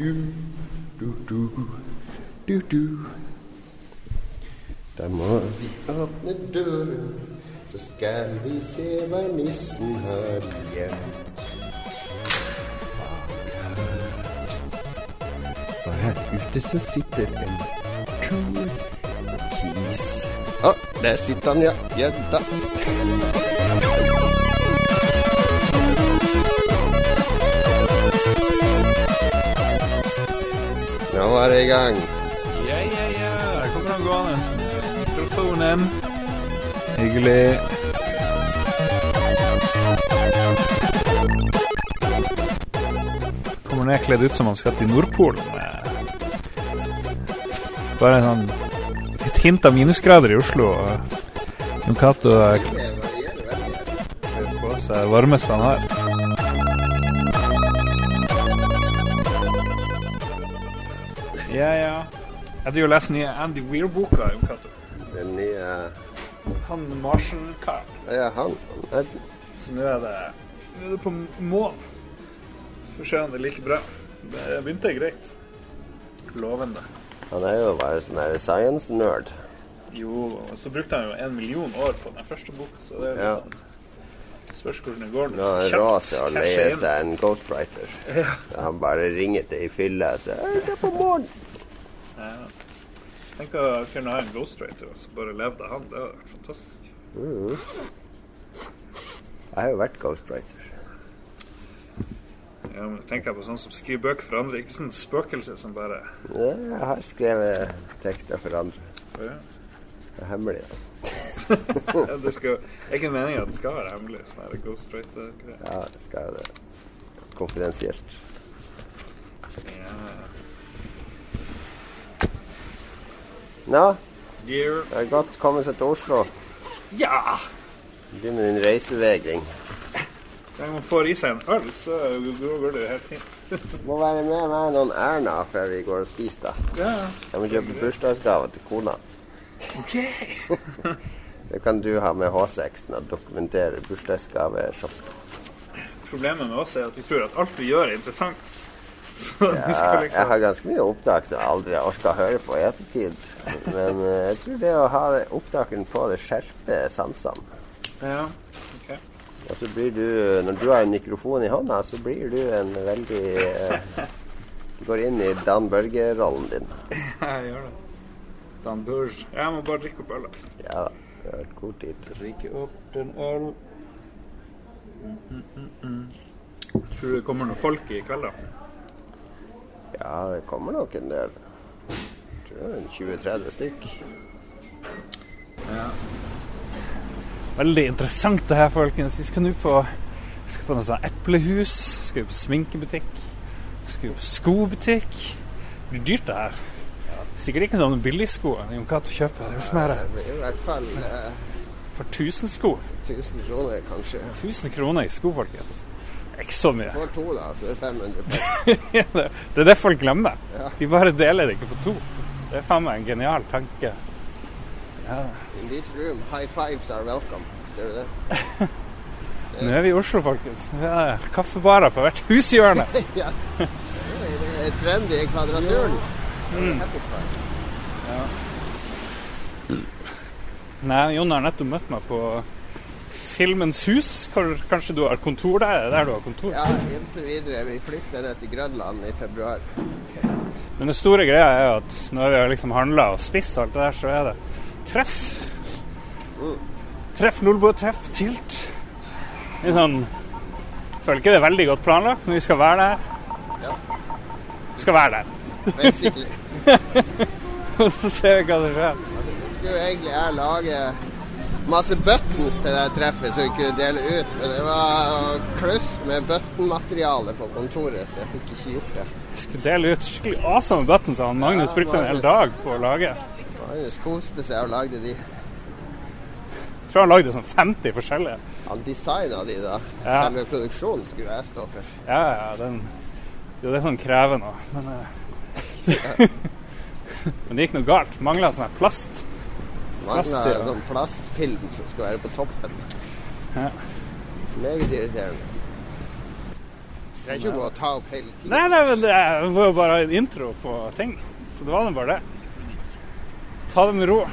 Du-du, du-du, du-du. Må vi åpne døren, så skal vi se hva nissen har gjemt. Og her ute så sitter en kul kis. Å, der sitter han, ja. Gjedda. Nå var det i gang. Ja, ja, ja. Der kommer han gående. Mikrofonen. Hyggelig. Kommer ned kledd ut som han skal til Nordpolen. Bare en sånn et hint av minusgrader i Oslo. Jon Cato kler på seg det varmeste han har. Jeg driver og leser nye Andy Weir-boka. Den nye Han Marshall-karen. Ja, han. han Så nå er det, nå er det på mål. Får se om det er like bra. Det begynte greit. Lovende. Han er jo bare sånn her science-nerd. Jo, og så brukte han jo en million år på den første boka, så det er Ja. sånn Spørs hvordan det går. Nå er han råd til å leie seg en ghostwriter. Ja. Så han bare ringer til ei fylle og sier «Jeg er på morgen. Ja. Tenk å kunne ha en ghostwriter og så bare levde han. Det hadde vært fantastisk. Jeg har jo vært ghostwriter. Ja, men tenker på sånn som skriver bøker for andre, ikke sånn spøkelse som bare Ja, jeg har skrevet tekster for andre. ja. Det er hemmelig. da. Ja, det skal, er ikke meningen at det skal være hemmelig. Sånn her ghostwriter-greier. Ja, det skal jo det. Konfidensielt. Ja. Nå, det er godt å komme seg til Oslo. Ja! Begynne din reisevegring. Så lenge man får i seg en øl, så går det helt fint. Må være med meg noen Erna før vi går og spiser, da. Ja, Jeg må kjøpe bursdagsgave til kona. OK. Så kan du ha med H6-en og dokumentere bursdagsgaveshopping. Problemet med oss er at vi tror at alt vi gjør, er interessant. Ja, skal jeg liksom har ganske mye opptak som jeg aldri har orka å høre på i ettertid. Men uh, jeg tror det å ha opptakeren på, det skjerper sansene. Ja. ok. Og så blir du, når du har en mikrofon i hånda, så blir du en veldig uh, Du går inn i Dan Børge-rollen din. Ja, Jeg gjør det. Dan Børge. Jeg må bare drikke opp øl. da. Ja da. Det har vært god tid. Drikke opp den øl. Mm, mm, mm, mm. Tror du det kommer noen folk i kveld, da? Ja, det kommer nok en del. Jeg tror det er en 20-30 stykk. Veldig interessant det her, folkens. Vi skal nå på, skal på noe sånt eplehus. Skal på sminkebutikk. Vi skal på skobutikk. Det blir dyrt, det her. Sikkert ikke sånne billigsko. Jon Cato kjøper. Det er jo Det blir i hvert fall eh, for 1000 sko. 1000 kroner, kanskje. 1000 kroner i sko, folkens. Ikke så mye. For to, da, så det er 500 penger. det er det folk glemmer. Ja. De bare deler det ikke på to. Det er faen meg en genial tanke. Ja. In this room, high fives are welcome. Ser du det? Nå er vi i Oslo, folkens. Nå er det kaffebarer på hvert hushjørne. ja. Det er trendy i kvadraturen. Happy price. Nei, Jon har nettopp møtt meg på Filmens hus. Kanskje du har kontor der? Er det der du har kontor? Ja, inntil videre. Vi flytter ned til Grønland i februar. Men det store greia er jo at når vi har liksom handla og spist alt det der, så er det treff. Treff Nordbø, treff Tilt. Det er sånn føler ikke det er veldig godt planlagt, men vi skal være der. Ja. Vi skal være der. Basically. Og så ser vi hva som skjer. Vi skulle egentlig jeg lage masse buttons til det treffet som vi kunne dele ut, men det var kluss med button-materiale på kontoret, så jeg fikk ikke gjort det. Vi skulle dele ut skikkelig awesome buttons. Han Magnus Ja, brukte en hel dag på å lage. Magnus koste seg og lagde de. Jeg tror han lagde sånn 50 forskjellige. Han designa de, da. Ja. Selve produksjonen skulle jeg stå for. Ja, ja, den jo det er sånn krevende. Men, eh, men det gikk noe galt. Mangla sånn her plast. Plast, ja. en sånn plastfilm som skal være på toppen. Ja. Meget irriterende. trenger ikke noe å ta opp hele tiden. Nei, nei, men det er- var jo bare en intro på ting. Så det var nå bare det. Ta det med ro. Ja,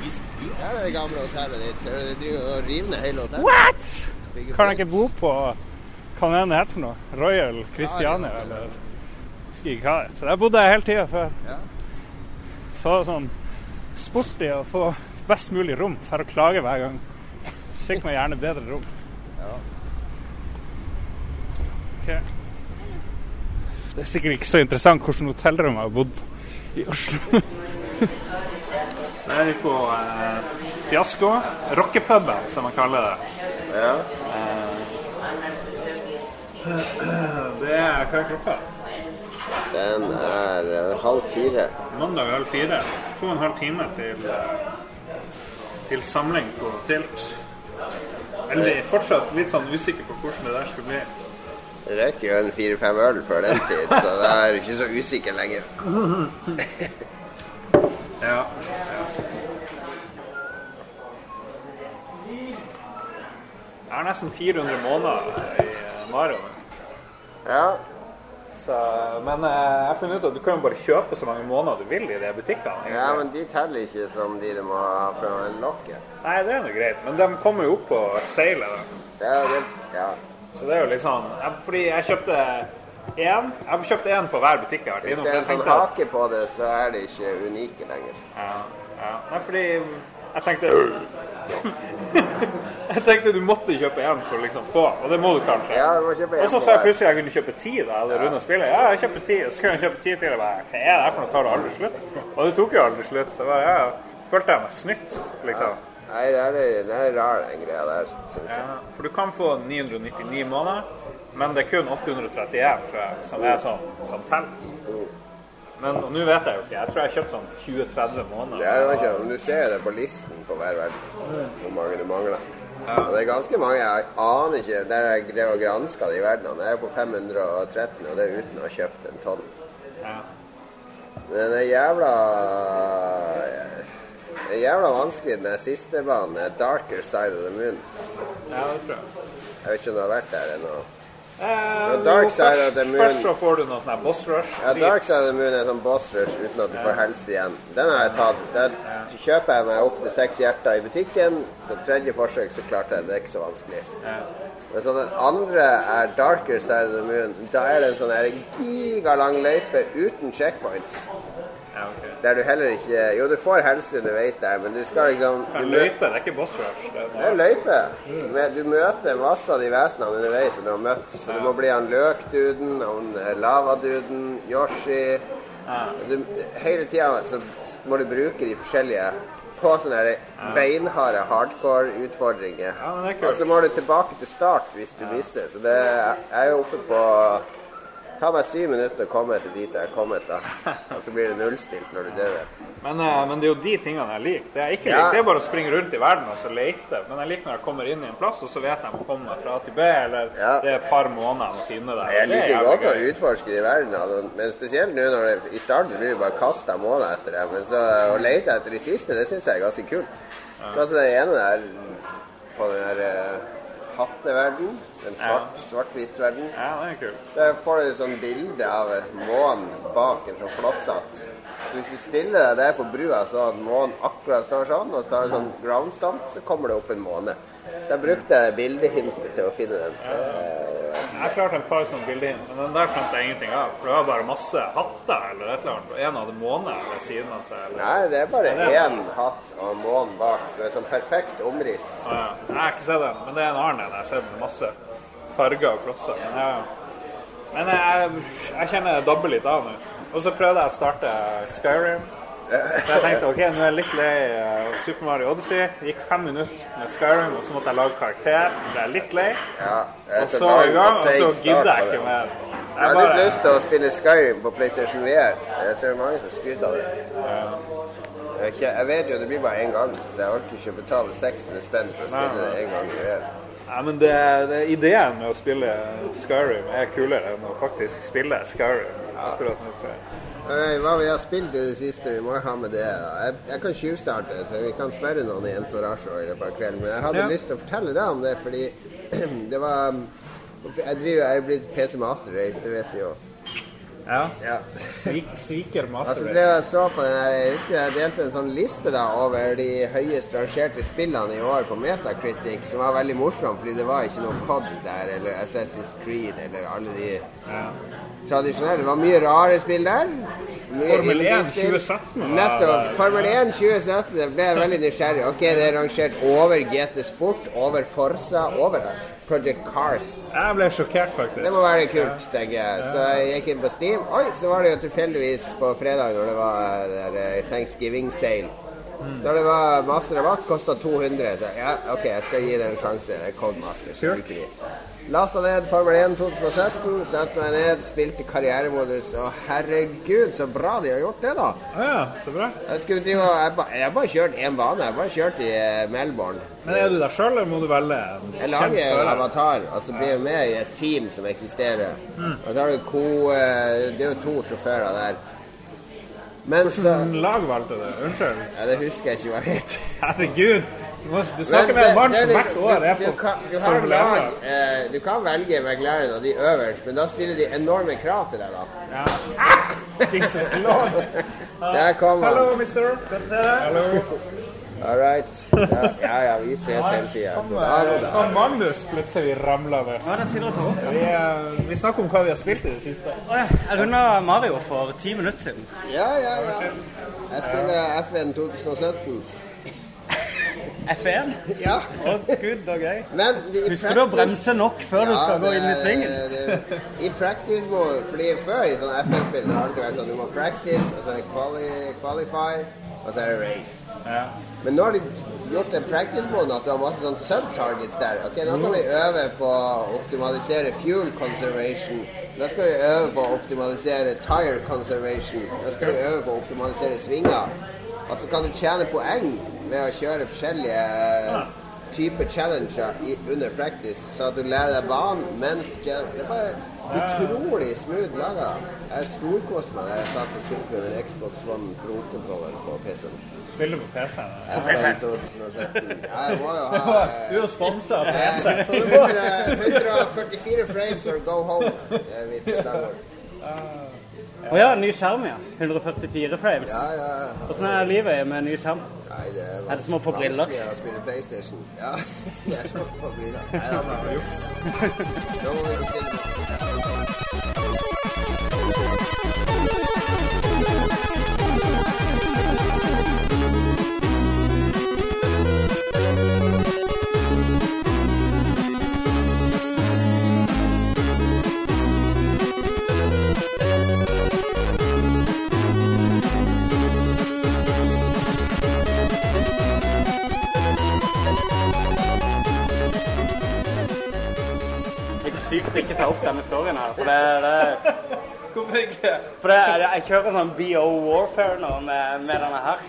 det er det gamle hotellet ditt. Ser du, de driver og river ned hele hotellet. What?! Kan jeg ikke bo på hva det heter for noe? Royal Christiania, Ja, eller husker ikke hva det er. Så der bodde jeg hele tida før. Ja. Så sånn sporty å få best mulig rom for å klage hver gang. Fikk man gjerne bedre rom. Ja. Okay. Det er sikkert ikke så interessant hvordan hotellrom jeg har bodd i Oslo. Det er på eh, Fiasko, rockepuben som man kaller det. Ja. Det er hva er klokka? Den er eh, halv fire. Mandag halv fire. To og en halv time til, eh, til samling på Tilt. Eller fortsatt litt sånn usikker på hvordan det der skal bli. Jeg rekker jo en fire-fem øl før den tid, så det er ikke så usikker lenger. Ja. Jeg har nesten 400 måneder i Mario. Ja. Så, men eh, jeg har funnet ut at du kan jo bare kjøpe så mange måneder du vil i de butikkene. ja, men de teller ikke som de du må ha fra en lokke. Nei, det er nå greit, men de kommer jo opp på seilet. da. Det er det. Ja. Så det er jo litt sånn Fordi jeg kjøpte én. Jeg kjøpte én på hver butikk jeg har vært Hvis det er en sånn at- hake på det, så er det ikke unike lenger. Ja, ja. Nei, fordi jeg tenkte Jeg tenkte du måtte kjøpe én for å liksom få, og det må du kanskje. Ja, du må kjøpe Og så sa jeg plutselig plutselig jeg kunne kjøpe ti da jeg hadde spillet. Ja, jeg kjøper ti, og så kunne jeg kjøpe ti til. Og bare, Hva er det for noe? Tar det aldri slutt? Og det tok jo aldri slutt, så bare, ja, følte jeg meg snytt, liksom. Nei, det er, det er rar, den greia der, syns jeg. Ja, for du kan få 999 måneder, men det er kun 831 tror jeg, som er sånn som teller. Men nå vet jeg jo ikke. Jeg tror jeg har kjøpt sånn 20-30 måneder. Det er ikke, men Du ser jo det på listen på hver verden, hvor mange du mangler. Og det er ganske mange. Jeg aner ikke Der jeg drev og granska de verdenene. Jeg er på 513, og det er uten å ha kjøpt en tonn. Ja. Men den er jævla Det er jævla vanskelig, den siste banen. er Darker Side of the Moon. ja, det tror jeg. Jeg vet ikke om du har vært der ennå. Eh, Dark Side først, of the Moon. Først så får du noe sånn boss rush. Ja, Dark Side of the Moon er sånn boss rush uten at du får helse igjen. Den har jeg tatt. Der kjøper jeg meg opp til seks hjerter i butikken. Så tredje forsøk så klarte jeg det. Det er ikke så vanskelig. Ja. Men så den andre er Darker Side of the Moon. Da er det en sånn gigalang løype uten checkpoints. Ja, ok. Der du heller ikke Jo, du får helse underveis der, men du skal liksom Ja, du mø- løype, det er ikke boss rush. Det er Det er løype. Mm. Men Du møter masse av de vesenene underveis som du har møtt. Så du må bli han løkduden, han eh, lavaduden, Yoshi du, Hele tida så må du bruke de forskjellige på sånne ja. beinharde hardcore-utfordringer. Ja, er. Og så må du tilbake til start hvis du misser. Så det er, er jo oppe på Ta meg syv minutter å komme til dit jeg er kommet, da. Og så blir det nullstilt når du dør. men, eh, men det er jo de tingene jeg liker. Det jeg ikke Ja. det er bare å springe rundt i verden og så lete. Men jeg liker når jeg kommer inn i en plass, og så vet jeg jeg må komme meg fra A til B, eller Ja. det er et par måneder jeg må finne der. Jeg er liker jævlig godt å utforske utforske i verden, men spesielt nå når det i starten blir det bare kasta måneder etter det. Men så å lete etter de siste, det syns jeg er ganske kult. Så altså det ene der på den der hatteverden, den svart, svart-hvitt-verden, Ja, det er kult. så får du et sånt bilde av månen bak en sånn flosshatt. Så hvis du stiller deg der på brua så at månen akkurat står sånn, og tar sånn ground stamp, så kommer det opp en måne. Så jeg brukte bildehintet til å finne den. Eh, Jeg klarte en par sånne bilder inn, men den der skjønte jeg ingenting av. For det var bare masse hatter eller et eller annet. og En hadde måne ved siden av seg. Eller. Nei, det er bare Ja, det er én hatt og måne bak, så det er sånn perfekt omriss. Ah, ja. Jeg har ikke sett den, men det er en annen en. Jeg har sett med masse farger og klosser. Men, jeg, men jeg, jeg kjenner det dabber litt av nå. Og så prøvde jeg å starte Skyrim. Så jeg tenkte ok, nå er jeg litt lei av Super Mario Odyssey. Gikk fem minutter med Skyrim, og så måtte jeg lage karakter. Ble jeg litt lei. Ja, Og så i gang, og så gidder jeg ikke mer. Jeg har litt lyst til å spille Skyrim på PlayStation VR. Jeg ser mange som skryter av det. Jeg, jeg vet jo det blir bare én gang, så jeg orker ikke å betale 600 spenn for å spille Nei, det én gang i VR. Ja, men det, det, ideen med å spille Skyrim er kulere enn å faktisk spille Skyrim. Akkurat nå. Hva vi har spilt i det siste, vi må ha med det. da. Jeg, jeg kan tjuvstarte, så vi kan spørre noen i Entourage i løpet av kvelden. Men jeg hadde Ja. lyst til å fortelle deg om det, fordi det var Jeg driver, jeg er blitt PC Master Race, det vet du jo. Ja. Ja. Svik, sviker Altså, Race. drev jeg så på den her, Jeg husker jeg delte en sånn liste da over de høyest rangerte spillene i år på Metacritic, som var veldig morsom, fordi det var ikke noe COD der, eller Assassin's Creed, eller alle de Ja. Tradisjonelle. Det var mye rare spill der. Formel 1 2017 Nettopp. Formel 1 2017. Det ble veldig nysgjerrig. Ok, det er rangert over GT Sport, over Forsa, over Project Cars. Jeg ble sjokkert, faktisk. Det må være kult, tenker jeg. Så jeg gikk inn på Steam. Oi, så var det jo tilfeldigvis på fredag når det var der eh, Thanksgiving sale. Så det var masse rabatt, kosta 200. Så ja, OK, jeg skal gi det en sjanse. Det er Codemaster. De. Lasta ned Formel 1 2017, satte meg ned, spilte karrieremodus. Og herregud, så bra de har gjort det, da. Å ja, så bra. Jeg skulle drive Jeg ba- jeg bare kjørt én bane. Jeg bare kjørt i eh, Melbourne. Men er du der sjøl, eller må du velge Jeg lager en avatar, og så blir jeg med i et team som eksisterer. Og så har du ko, eh, Det er jo to sjåfører der. Men så Hvilket lag valgte du? Unnskyld. ja, Det husker jeg ikke hva det heter. Herregud. Du, må, du Men snakker med en mann er som hvert år er på du, kan, du Formel 1. lag eh, Du kan velge McLaren og de øverst, men da stiller de enorme krav til deg, da. Ja. Jesus lord. Der kom han. Hallo, mister. Godt å se deg. Hallo. All right. Ja, ja, ja vi ses hele tida. God dag, god eh, dag. Magnus plutselig. Ja, det stiller til. Vi, eh, vi snakker om hva vi har spilt i det siste. Ja, jeg runda Mario for ti minutter siden. Ja, ja, ja. Jeg spiller FN 2017. F1? Ja. Å gud og gøy. Men de, i Husker du å practice- bremse nok før du skal gå inn i svingen? det- I practice må Fordi før i sånne FN-spill så har det vært sånn du må practice, og så er det quali, qualify, og så er det race. Ja. Men nå har de gjort en practice-mode at du har masse sånn sub-targets der. Ok, Nå kan vi øve på å optimalisere fuel conservation. Da skal vi øve på å optimalisere tire conservation. Da skal vi øve på å optimalisere svinger. Og så kan du tjene poeng ved å kjøre forskjellige eh, typer challenger i, under practice, så at du lærer deg banen mens. Det er bare utrolig smooth laga. Jeg storkoste meg da jeg satt og spilte med min Xbox One Pro-kontroller på PC-en. Spiller på PC-en. FN 2017. Ja, jeg må jo ha Du er jo sponsa av PC. eh, 100 144 frames or go home. Det er mitt slagord. Å ja, ny skjerm, ja. 144 frames. Ja, ja. ja. Åssen er livet med ny skjerm? Nei, det er, Er det som å få briller? vanskeligere å spille PlayStation. Ja, det er som å få briller. Nei, det er bare juks. ikke ta opp denne storyen her. For det, det, Hvorfor ikke? for det, jeg kjører sånn BO Warfare nå med, med denne her.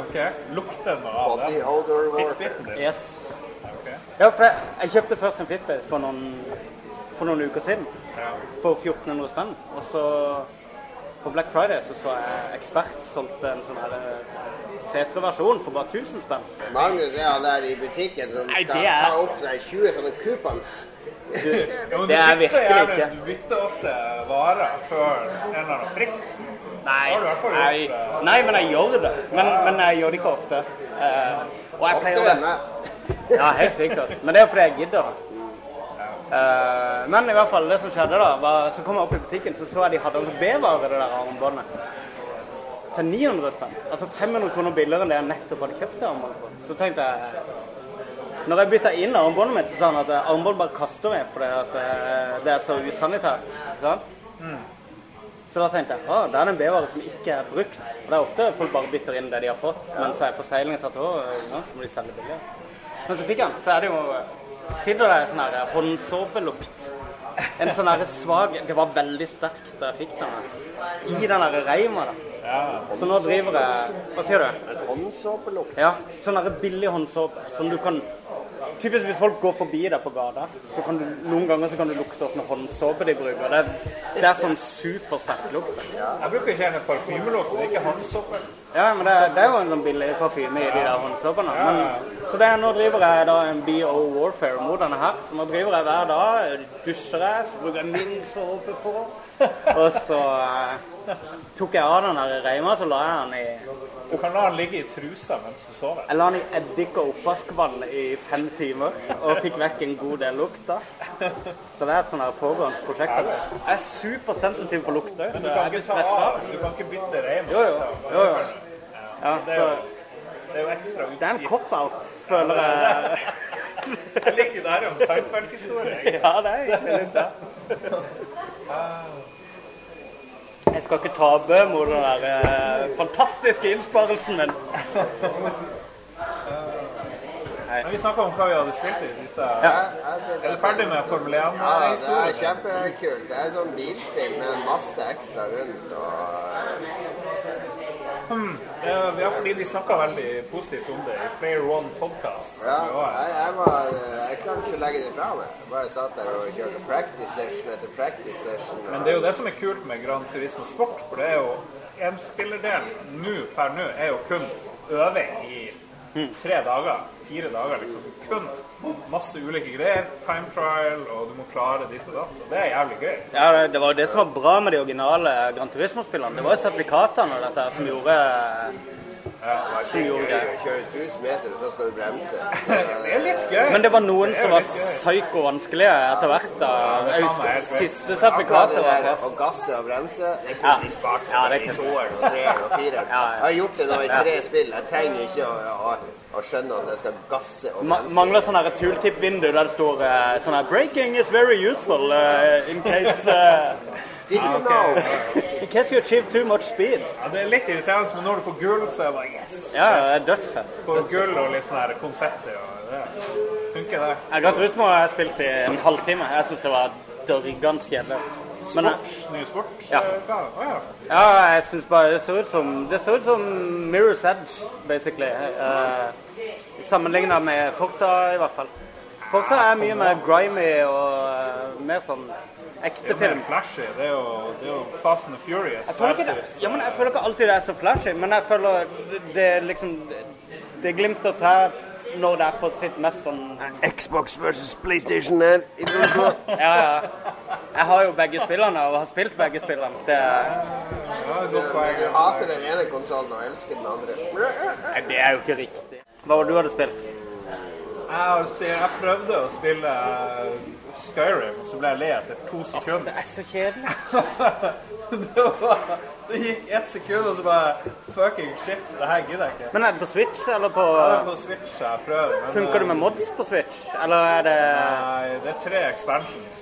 Ok, lukter den av Body det? odor warfare. Fitbiten? Yes. Ok. Ja, for jeg, jeg kjøpte først en Fitbit for noen, for noen uker siden. Ja. For 1400 spenn. Og så på Black Friday så så jeg Ekspert solgte en sånn her fetere versjon for bare 1000 spenn. Magnus er han der i butikken som Nei, skal er- ta opp seg 20 sånne coupons. Du, Ja, det er virkelig ikke. Du bytter ofte varer før en eller annen frist. Nei, har du i hvert fall nei, nei, men jeg gjør det. Men, men jeg gjør det ikke ofte. Uh, og jeg pleier det. Ja, helt sikkert. Men det er fordi jeg gidder. Eh, men i hvert fall, det som skjedde da, var så kom jeg opp i butikken, så så jeg de hadde altså B-vare, det der armbåndet. Til 900 spenn. Altså 500 kroner billigere enn det jeg nettopp hadde kjøpt det armbåndet for. Så tenkte jeg Når jeg bytta inn armbåndet mitt, så sa han at eh, armbånd bare kaster meg fordi at eh, det er så usanitært. ikke Mm. Så da tenkte jeg at det er en B-vare som ikke er brukt. For det er ofte folk bare bytter inn det de har fått, mens jeg får seilingen tatt over, så må de selge billigere. Men så fikk han, så er det jo Sitter det sånn her håndsåpelukt. En sånn svak Det var veldig sterkt da jeg fikk den. I den reima, da. Så nå driver jeg Hva sier du? Håndsåpelukt. Ja, sånn der billig håndsåpe som du kan typisk hvis folk går forbi deg på gata, så kan du noen ganger så kan du lukte åssen håndsåpe de bruker. Det, det er sånn supersterk lukt. Jeg bruker ikke en parfymelukt, det er ikke håndsåpe. Ja, men det, det er jo en sånn billig parfyme i de der håndsåpene. Men, så det, nå driver jeg da en BO Warfare mot denne her. Så nå driver jeg hver dag, dusjer jeg, så bruker jeg min såpe på. Og så eh, tok jeg av den der reima, så la jeg den i Du kan la den ligge i trusa mens du sover. Jeg la den i eddik og oppvaskvann i fem timer og fikk vekk en god del lukt da. Så det er et sånn her pågående prosjekt. Jeg er supersensitiv på lukt òg, så du jeg kan blir stressa. du kan ikke bytte reim. Jo, jo. liksom. jo, jo. Ja, Det så det er jo ekstra det er en cop-out, føler jeg. Jeg liker det her om Seinfeld-historie. Ja, det er egentlig litt det. Jeg skal ikke tape mot den der eh, fantastiske innsparelsen min. Men vi snakka om hva vi hadde spilt i det siste. Jeg Er du ferdig med Formel 1? Ja, det er kjempekult. Det er sånn bilspill med masse ekstra rundt. og Ja, ja, fordi de snakka veldig positivt om det i Player One Podcast. Ja, jeg, jeg, var, jeg klarte ikke å legge det fra meg. Jeg bare satt der og kjørte practice session etter practice session. Men det er jo det som er kult med Gran Turismo Sport. For det er jo en spillerdel nå per nå er jo kun øving i tre dager. Fire dager, liksom. Kun masse ulike greier. Time trial, og du må klare ditt og datt. Og det er jævlig gøy. Ja, det, var jo det som var bra med de originale Gran Turismo-spillene. Det var jo sertifikatene og dette som gjorde å kjøre 1000 meter, så skal du bremse. Det er litt gøy. Men det var noen som var psyko vanskelige etter hvert. da. Jeg husker. Siste sertifikatet var der å gasse og bremse, det kunne de spart seg i toeren og treeren og fireren. Jeg har gjort det nå i tre spill. Jeg trenger ikke å, skjønne at jeg skal gasse og Ma bremse. mangler sånn tooltip-vindu der det står eh, sånn her 'Breaking is very useful uh, in case uh, Did you know? Because you achieve too much speed'. Ja, det er litt irriterende, men når du får gull, så er det bare yes. Ja, det er dødsfett. Får gull og litt sånn her konfetti og det funker, det. Jeg Gran Turismo har jeg spilt i en halvtime. Jeg syns det var dørgende kjedelig. Men jeg, Sports, ny sport? Ja. Oh, ja. ja, jeg syns bare det så ut som Det så ut som Mirror's Edge, basically. Uh, Sammenligna med Forza, i hvert fall. Forza er mye mer grimy og uh, mer sånn ekte er jo mer film. flashy. Det er jo, det er jo Fast and Furious. Jeg føler, ikke det, versus- ja, men jeg føler ikke alltid det er så flashy, men jeg føler det, er liksom Det, det glimter til når det er på sitt mest sånn Xbox versus PlayStation her. Ja, ja. Jeg har jo begge spillene og har spilt begge spillene. Det, Ja, godt Men du hater den ene konsollen og elsker den andre. nei, det er jo ikke riktig. Hva var det du hadde spilt? Jeg, har spilt, jeg prøvde å spille eh, og så ble jeg le etter to sekunder. Det er så kjedelig. det, var, det gikk ett sekund, og så bare Fucking shit, det her gidder jeg ikke. Men er det på Switch eller på Ja, Det er på Switch jeg prøver. men, Funker det med mods på Switch, eller er det Nei, det er tre expansions,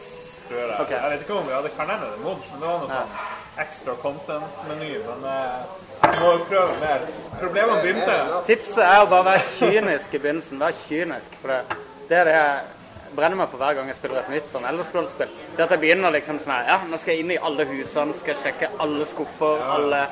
tror jeg. Okay. Jeg vet ikke om vi hadde kan hende det er mods, men det var noe sånn ekstra content-meny. Men eh, må jo prøve mer. Problemet begynte Tipset er å bare være kynisk i begynnelsen. Vær kynisk. For det, det er det jeg brenner meg på hver gang jeg spiller et nytt sånn Elderscroll-spill. Det at jeg begynner liksom sånn her Ja, nå skal jeg inn i alle husene, skal jeg sjekke alle skuffer, alle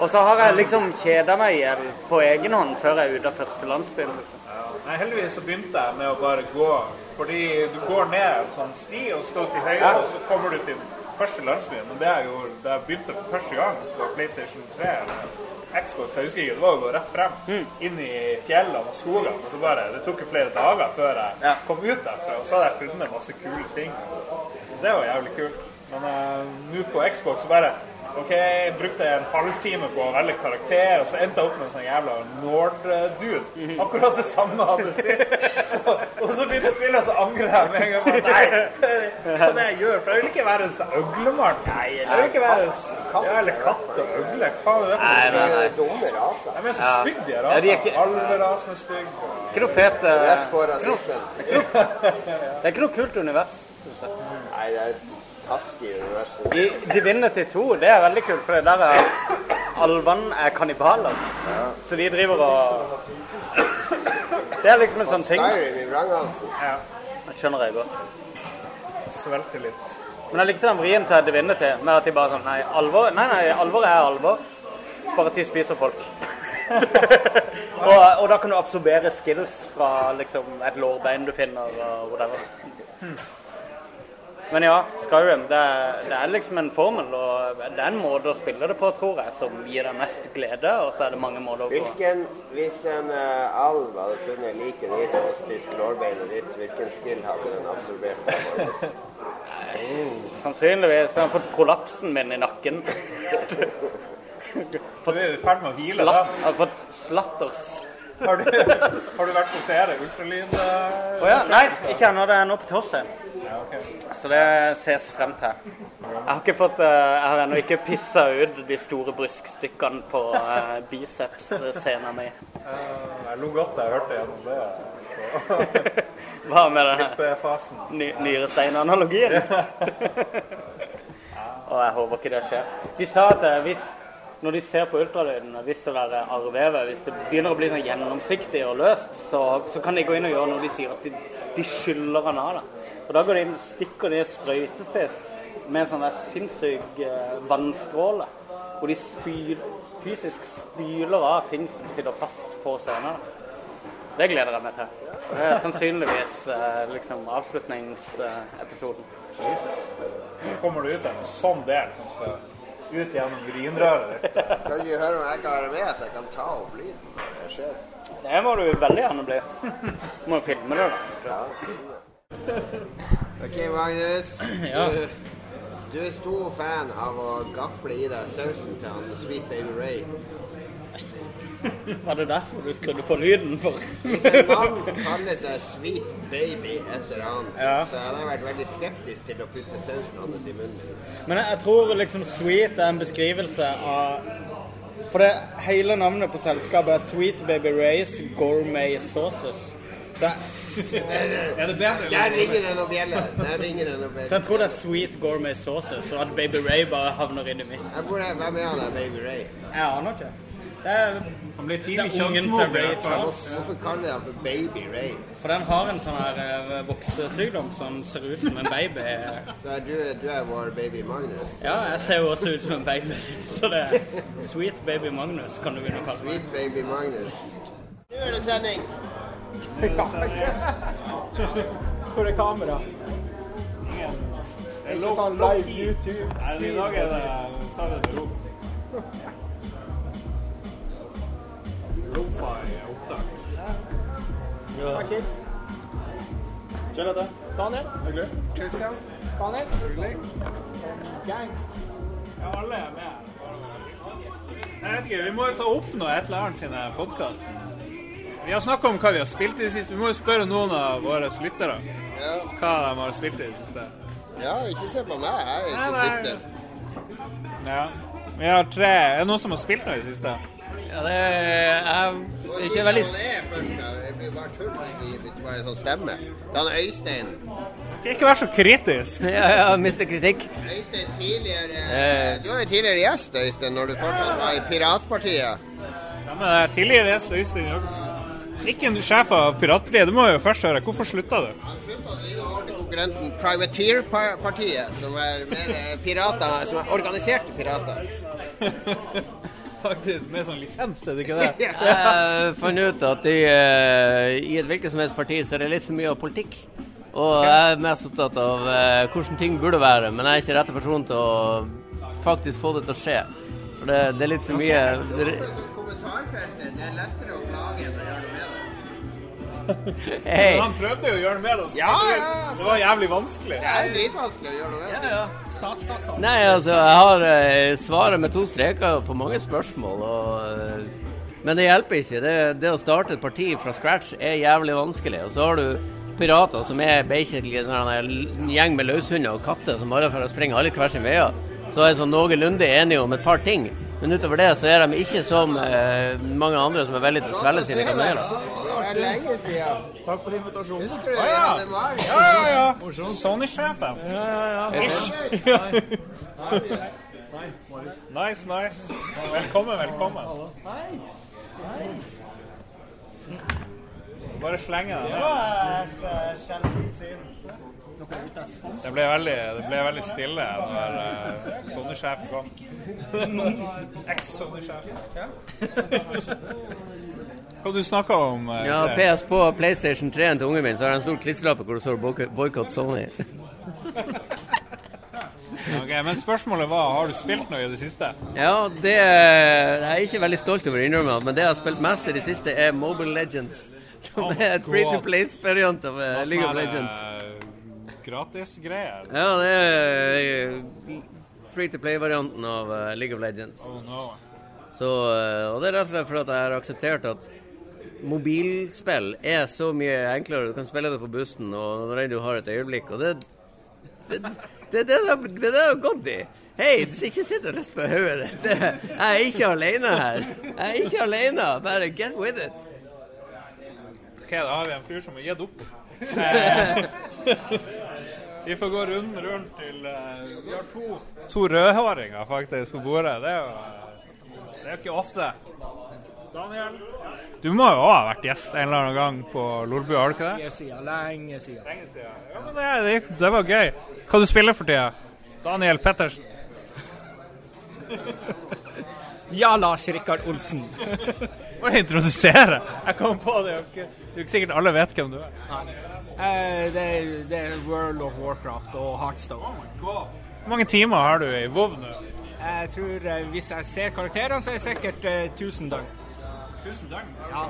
Og så har jeg liksom kjeda meg i hjel på egen hånd før jeg er ute av første landsbyen. Liksom. Nei, heldigvis så begynte jeg med å bare gå. Fordi du går ned en sånn sti, og skal til høyre, og så kommer du til første landsbyen. Men det er jo da jeg begynte for første gang på PlayStation 3 eller Xbox, jeg husker ikke, det var å gå rett frem. Inn i fjellene og skogene. Og så bare, det tok jo flere dager før jeg Ja. kom ut derfra. Og så hadde jeg funnet masse kule ting. Så det var jævlig kult. Men uh, nå på Xbox så bare OK, brukte en halvtime på å velge karakter, og så endte jeg opp med en sånn jævla Nord-dude. Akkurat det samme hadde sist. Så, og så begynte jeg å spille, og så angrer jeg med en gang. på Nei, hva er det jeg gjør? For jeg vil ikke være en sånn øglemann. Jeg vil ikke være Katt eller katt og øgle. Hva er det? for noe? nei, dumme raser. Jeg er så stygge, de er rasene. Alverasen er stygg. Ikke noe fet eh, Rett på rasismen. Det er ikke noe kult univers. Nei, det er et taskig univers. synes jeg. I Divinity 2, det er veldig kult, for det der er alvene er kannibaler. Så de driver og Det er liksom en sånn ting. I vranghalsen. Ja, Det skjønner jeg godt. Svelger litt. Men jeg likte den vrien til Divinity med at de bare sånn Nei, alvor, nei, nei, alvor er alvor. Bare at de spiser folk. og, og da kan du absorbere skills fra liksom, et lårbein du finner, og whatever. Men ja, Skyrim det, det, er liksom en formel, og det er en måte å spille det på, tror jeg, som gir deg mest glede. Og så er det mange måter å gå Hvilken, Hvis en uh, alv hadde funnet liket ditt og spist lårbeinet ditt, hvilken skill hadde den absorbert? Sannsynligvis. har han fått prolapsen min i nakken. Du er i ferd med å hvile, da. Jeg har fått slatters. Har du, har du vært på ferie? ultralyd? Oh, ja. Nei, ikke ennå. Det er nå på torsdag. Ja, okay. Så det ses frem til. Jeg har ikke fått, eh, jeg har ennå ikke pissa ut de store bryskstykkene på uh, bicepsscenen min. Jeg lo godt da jeg hørte gjennom det. Hva med den ny, nyresteinanalogien? Og jeg håper ikke det skjer. De sa at eh, hvis når de ser på ultralyden, hvis det er arrvevet, hvis det begynner å bli sånn gjennomsiktig og løst, så, så, kan de gå inn og gjøre noe de sier at de, de skyller han av. Da. Og da går de inn, stikker de sprøytespiss med en sånn der sinnssyk eh, vannstråle, hvor de spyr, fysisk spyler av ting som sitter fast på scenen. Det gleder jeg meg til. Det er sannsynligvis eh, liksom avslutningsepisoden. Jesus. Så kommer du ut en sånn del som skal ut gjennom urinrøret ditt. Kan du høre om jeg kan være med, så jeg kan ta opp lyden når det skjer? Det må du veldig gjerne bli. Du må jo filme det, da. Ja. OK, Magnus. Du, du er stor fan av å gafle i deg sausen til han Sweet Baby Ray. Var det derfor du skrudde på lyden? for? Hvis en mann kaller seg Sweet Baby et eller annet, ja. så hadde jeg vært veldig skeptisk til å putte sausen hans i munnen. Men jeg tror liksom Sweet er en beskrivelse av For det hele navnet på selskapet er Sweet Baby Rays Gourmet Sauces. Så, er det bedre? Der ringer det noen bjeller. Der ringer det noen bjeller. Så jeg tror det er Sweet Gourmet Sauces, og at Baby Ray bare havner inn i midten. Hvem er han der Baby Ray? Jeg aner ikke. Han ble tidlig kjønnsmoden. Hvorfor kaller de ham for Baby Ray? For den har en sånn her uh, voksesykdom som ser ut som en baby. Så du, du, er vår baby Magnus? Ja, jeg ser jo også ut som en baby. Så det er Sweet Baby Magnus, kan du begynne å kalle meg. Sweet Baby Magnus. Nå er det sending. Hvor er kamera? Ikke sånn live YouTube. Nei, i dag er det Ta det med ro. Lofi-opptak. Ja. Kids. Kjør dette. Daniel. Hyggelig. Christian. Daniel. Hyggelig. Gang. Ja, alle er med. Jeg vet ikke, Vi må jo ta opp noe et eller annet til podkasten. Vi har snakka om hva vi har spilt i det siste. Vi må jo spørre noen av våre lyttere ja. hva de har spilt i det siste. Ja, ikke se på meg. Jeg er ikke lytter. Ja. Vi har tre. Er det noen som har spilt noe i det siste? Ja, det er, ikke veldig Det blir bare tull hvis du bare sånn stemme. Dan Øystein. Ikke vær så kritisk. Ja, ja, mister kritikk. Øystein tidligere eh. Du var jo tidligere gjest, Øystein, når du fortsatt var i Piratpartiet. Ja, men tidligere gjest Øystein Jørgensen. Ikke en sjef av Piratpartiet. Du må jo først høre. Hvorfor slutta du? Han slutta å drive over til konkurrenten Privateer-partiet, som er mer pirater, som er organiserte pirater. faktisk med sånn lisens, er det ikke det? jeg fant ut at i, uh, i et hvilket som helst parti så er det litt for mye av politikk. Og jeg er mest opptatt av uh, hvordan ting burde være, men jeg er ikke rette person til å faktisk få det til å skje. For det, det er litt for mye det, kommentarfeltet, det er lettere å klage enn å gjøre noe med det. Hey. han prøvde jo å gjøre det med oss. Ja, ja, altså. Det var jævlig vanskelig. Det er dritvanskelig å gjøre det. Ja, ja. Statskassa. Nei, altså, jeg har eh, svaret med to streker på mange spørsmål. Og, eh, men det hjelper ikke. Det, det, å starte et parti fra scratch er jævlig vanskelig. Og så har du pirater som er basically sånn en gjeng med løshunder og katter som bare for å springe alle hver sin vei. Så er jeg sånn noenlunde enige om et par ting. Men utover det så er de ikke som eh, mange andre som er veldig til å svelge sine kameler er lenge siden. Takk for invitasjonen. Husker du ah, ja. det var? Ja, ja, ja. Sony-sjefen. Ja, ja, ja. Ish. Nice, nice. Velkommen, velkommen. Hei. Bare slenge den. Det var et sjeldent syn. Det ble veldig, det ble veldig stille når uh, Sony-sjefen kom. Eks-Sony-sjefen. Ja. Hva du snakka om? Uh, ja, PS på PlayStation 3 til ungen min, så har jeg en stor klistrelappe hvor det står 'boikott Sony'. ok, Men spørsmålet var har du spilt noe i det siste? Ja, det er jeg er ikke veldig stolt over å innrømme, men det jeg har spilt mest i det siste, er Mobile Legends. Som oh, er et free to play-variant av uh, League of Legends. Gratisgreier? Ja, det er free to play-varianten av uh, League of Legends. Oh, no. Så, og det er rett og slett fordi jeg har akseptert at mobilspill er så mye enklere. Du kan spille det på bussen og når du har et øyeblikk. Og det det, det, det, det, det har gått i. Hei, ikke sitt og rist på hodet ditt. Jeg er ikke alene her. Jeg er ikke alene. Bare get with it. Ok, da har vi en fyr som har gitt opp. vi får gå runden rundt til uh, Vi har to, to rødhåringer faktisk på bordet. Det er jo, det er ikke ofte. Daniel? Du må jo ha vært gjest en eller annen gang på Lolbua, har du ikke det? Lenge siden. Lenge siden. Lenge siden. Ja, men det, det, det, var gøy. Hva du spiller for tida? Daniel Pettersen? ja, Lars Rikard Olsen. Bare introdusere. Jeg kom på det. Det er ikke sikkert alle vet hvem du er. Nei. Eh, det, det, er World of Warcraft og Heartstone. Oh Hvor mange timer har du i WoW nå? Jeg tror eh, Hvis jeg ser karakterene, så er det sikkert eh, 1000 døgn. 1000 døgn? Ja.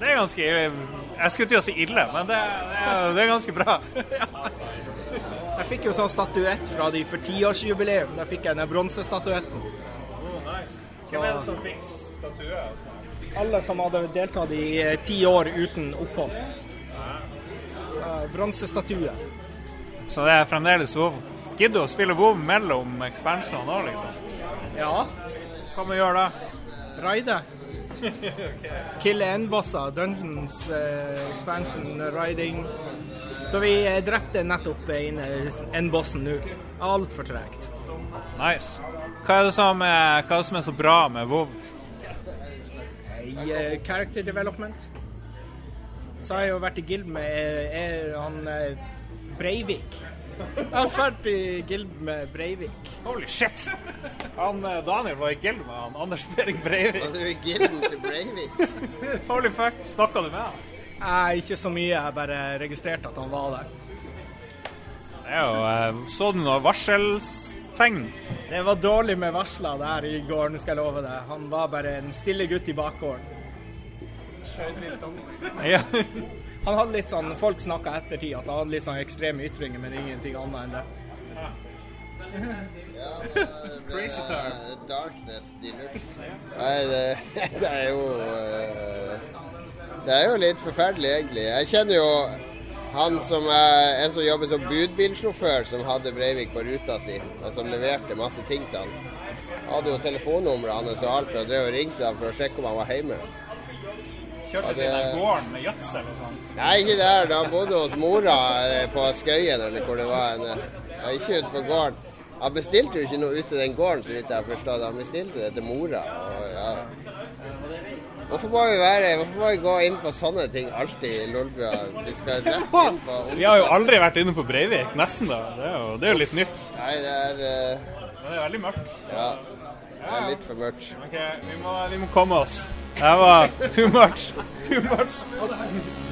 Det er ganske Jeg skulle til å si ille, men det, det, er, det er, ganske bra. jeg fikk jo sånn statuett fra de for tiårsjubileum. Der fikk jeg den bronsestatuetten. Oh, nice. Hvem er det som fikk statue? Altså? Alle som hadde deltatt i eh, ti år uten opphold. Bronsestatue. Så det er fremdeles WoW? Gidder å spille WoW mellom expansionene nå, liksom? Ja. Hva må vi gjøre da? Raide. Kille endbosser. Dungeons uh, expansion, riding. Så vi drepte nettopp endbossen nå. Altfor tregt. Nice. Hva er, som, hva er, det som er så bra med WoW? Uh, character development. Så har jeg jo vært i guild med han Breivik. Jeg har vært i guild med Breivik. Holy shit! Han eh, Daniel var i guild med han Anders Behring Breivik. Var du i gilden til Breivik? Holy fuck, snakka du med han? Nei, ikke så mye. Jeg bare registrerte at han var der. Det er jo, eh, Så varselstegn? Det var dårlig med varsla der i går, skal jeg love deg. Han var bare en stille gutt i bakgården. Ja. Han hadde litt sånn Folk snakka ettertid at han hadde litt sånn ekstreme ytringer, men ingenting annet enn det. Ja, det ble uh, Darkness deluxe. Nei, det, det, er jo uh, Det er jo litt forferdelig, egentlig. Jeg kjenner jo han som er en som jobber som budbilsjåfør, som hadde Breivik på ruta si, og som leverte masse ting til han. Hadde jo telefonnummeret hans og alt, og drev og ringte ham for å sjekke om han var hjemme. Kjørte til den gården med gjødsel og sånn? Nei, ikke der. Da bodde hos mora eh, på Skøyen, eller hvor det var. En, ja, ikke ute på gården. Han bestilte jo ikke noe ute den gården, så vidt jeg har forstått. Han bestilte det til mora. Og, ja. Hvorfor må vi være Hvorfor må vi gå inn på sånne ting alltid i Lolbua? Vi har jo aldri vært inne på Breivik, nesten da. Det er jo, det er jo litt nytt. Nei, det er uh... Men det er veldig mørkt. Ja. Det er litt for mørkt. Ok, vi må, vi må komme oss. Det var too much. Too much.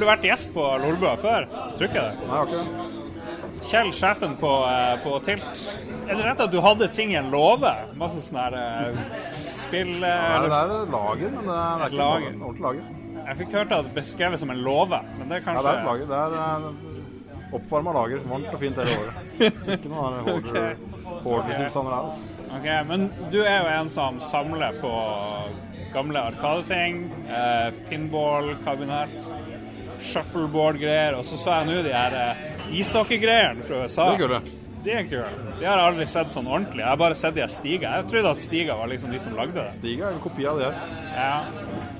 Har du vært gjest på Lolbua før? Tror ikke det. Nei, jeg har ikke det. Kjell, sjefen på, eh, på Tilt. Er det rett at du hadde ting i en låve? Masse sånne her eh, spill eh, Nei, det er lager, men det er, ikke lager. noe ordentlig lager. Jeg fikk hørt at det beskrevet som en låve, men det er Ja, kanskje det er et lager. Det er eh, oppvarma lager. Varmt og fint hele året. Ikke noe hoarder-tilstander her. Altså. Ok, Men du er jo en som samler på gamle Arkadeting, eh, pinball-kabinett, shuffleboard-greier, og så så jeg nå de her ishockey-greiene fra USA. Det er kule. De er kule. De har jeg aldri sett sånn ordentlig. Jeg har bare sett de her Stiga. Jeg trodde at Stiga var liksom de som lagde det. Stiga er en kopi av det her. Ja.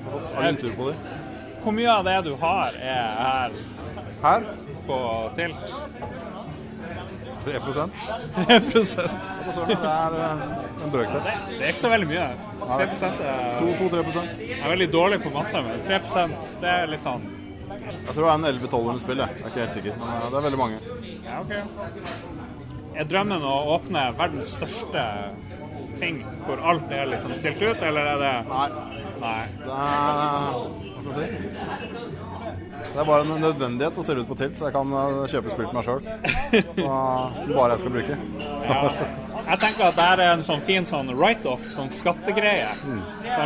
Har fått agentur på de. Hvor mye av det du har, er her Her på Tilt? 3% 3% Det er eh, en brøkdel. Det er ikke så veldig mye. 3% er 2-3 Jeg er veldig dårlig på matte, men 3 det er litt sånn Jeg tror det er en 11-1200 spill, jeg. jeg er ikke helt sikker. Men det er veldig mange. Ja, ok. Er drømmen å åpne verdens største ting hvor alt er liksom stilt ut, eller er det Nei. Nei. Det er Hva skal jeg si? Det er bare en nødvendighet å stille ut på tilt, så jeg kan eh, kjøpe spill til meg sjøl. Bare jeg skal bruke. Ja. Jeg tenker at det er en sånn fin sånn write-off, sånn skattegreie. Mm.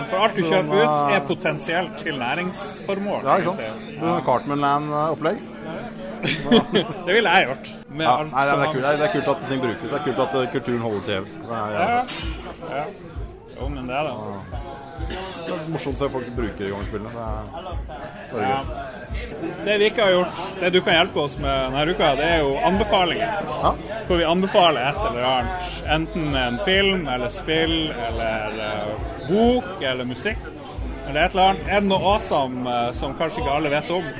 for alt du kjøper ut, er potensielt til næringsformål. Ja, ikke sant? Du har Cartman-land-opplegg. Det ville jeg gjort. Ja, nei, det er, kult. det er kult at ting brukes. Det er kult at eh, kulturen holdes i hevd. Ja. ja. Jo, men det er det. Det er morsomt å se folk bruke det i gang. Det er bare gøy. Det vi ikke har gjort, det du kan hjelpe oss med denne uka, det er jo anbefalinger. Ja. Hvor vi anbefaler et eller annet. Enten en film eller spill eller eh, bok eller musikk. Eller et eller annet. Er det noe awesome eh, som kanskje ikke alle vet om?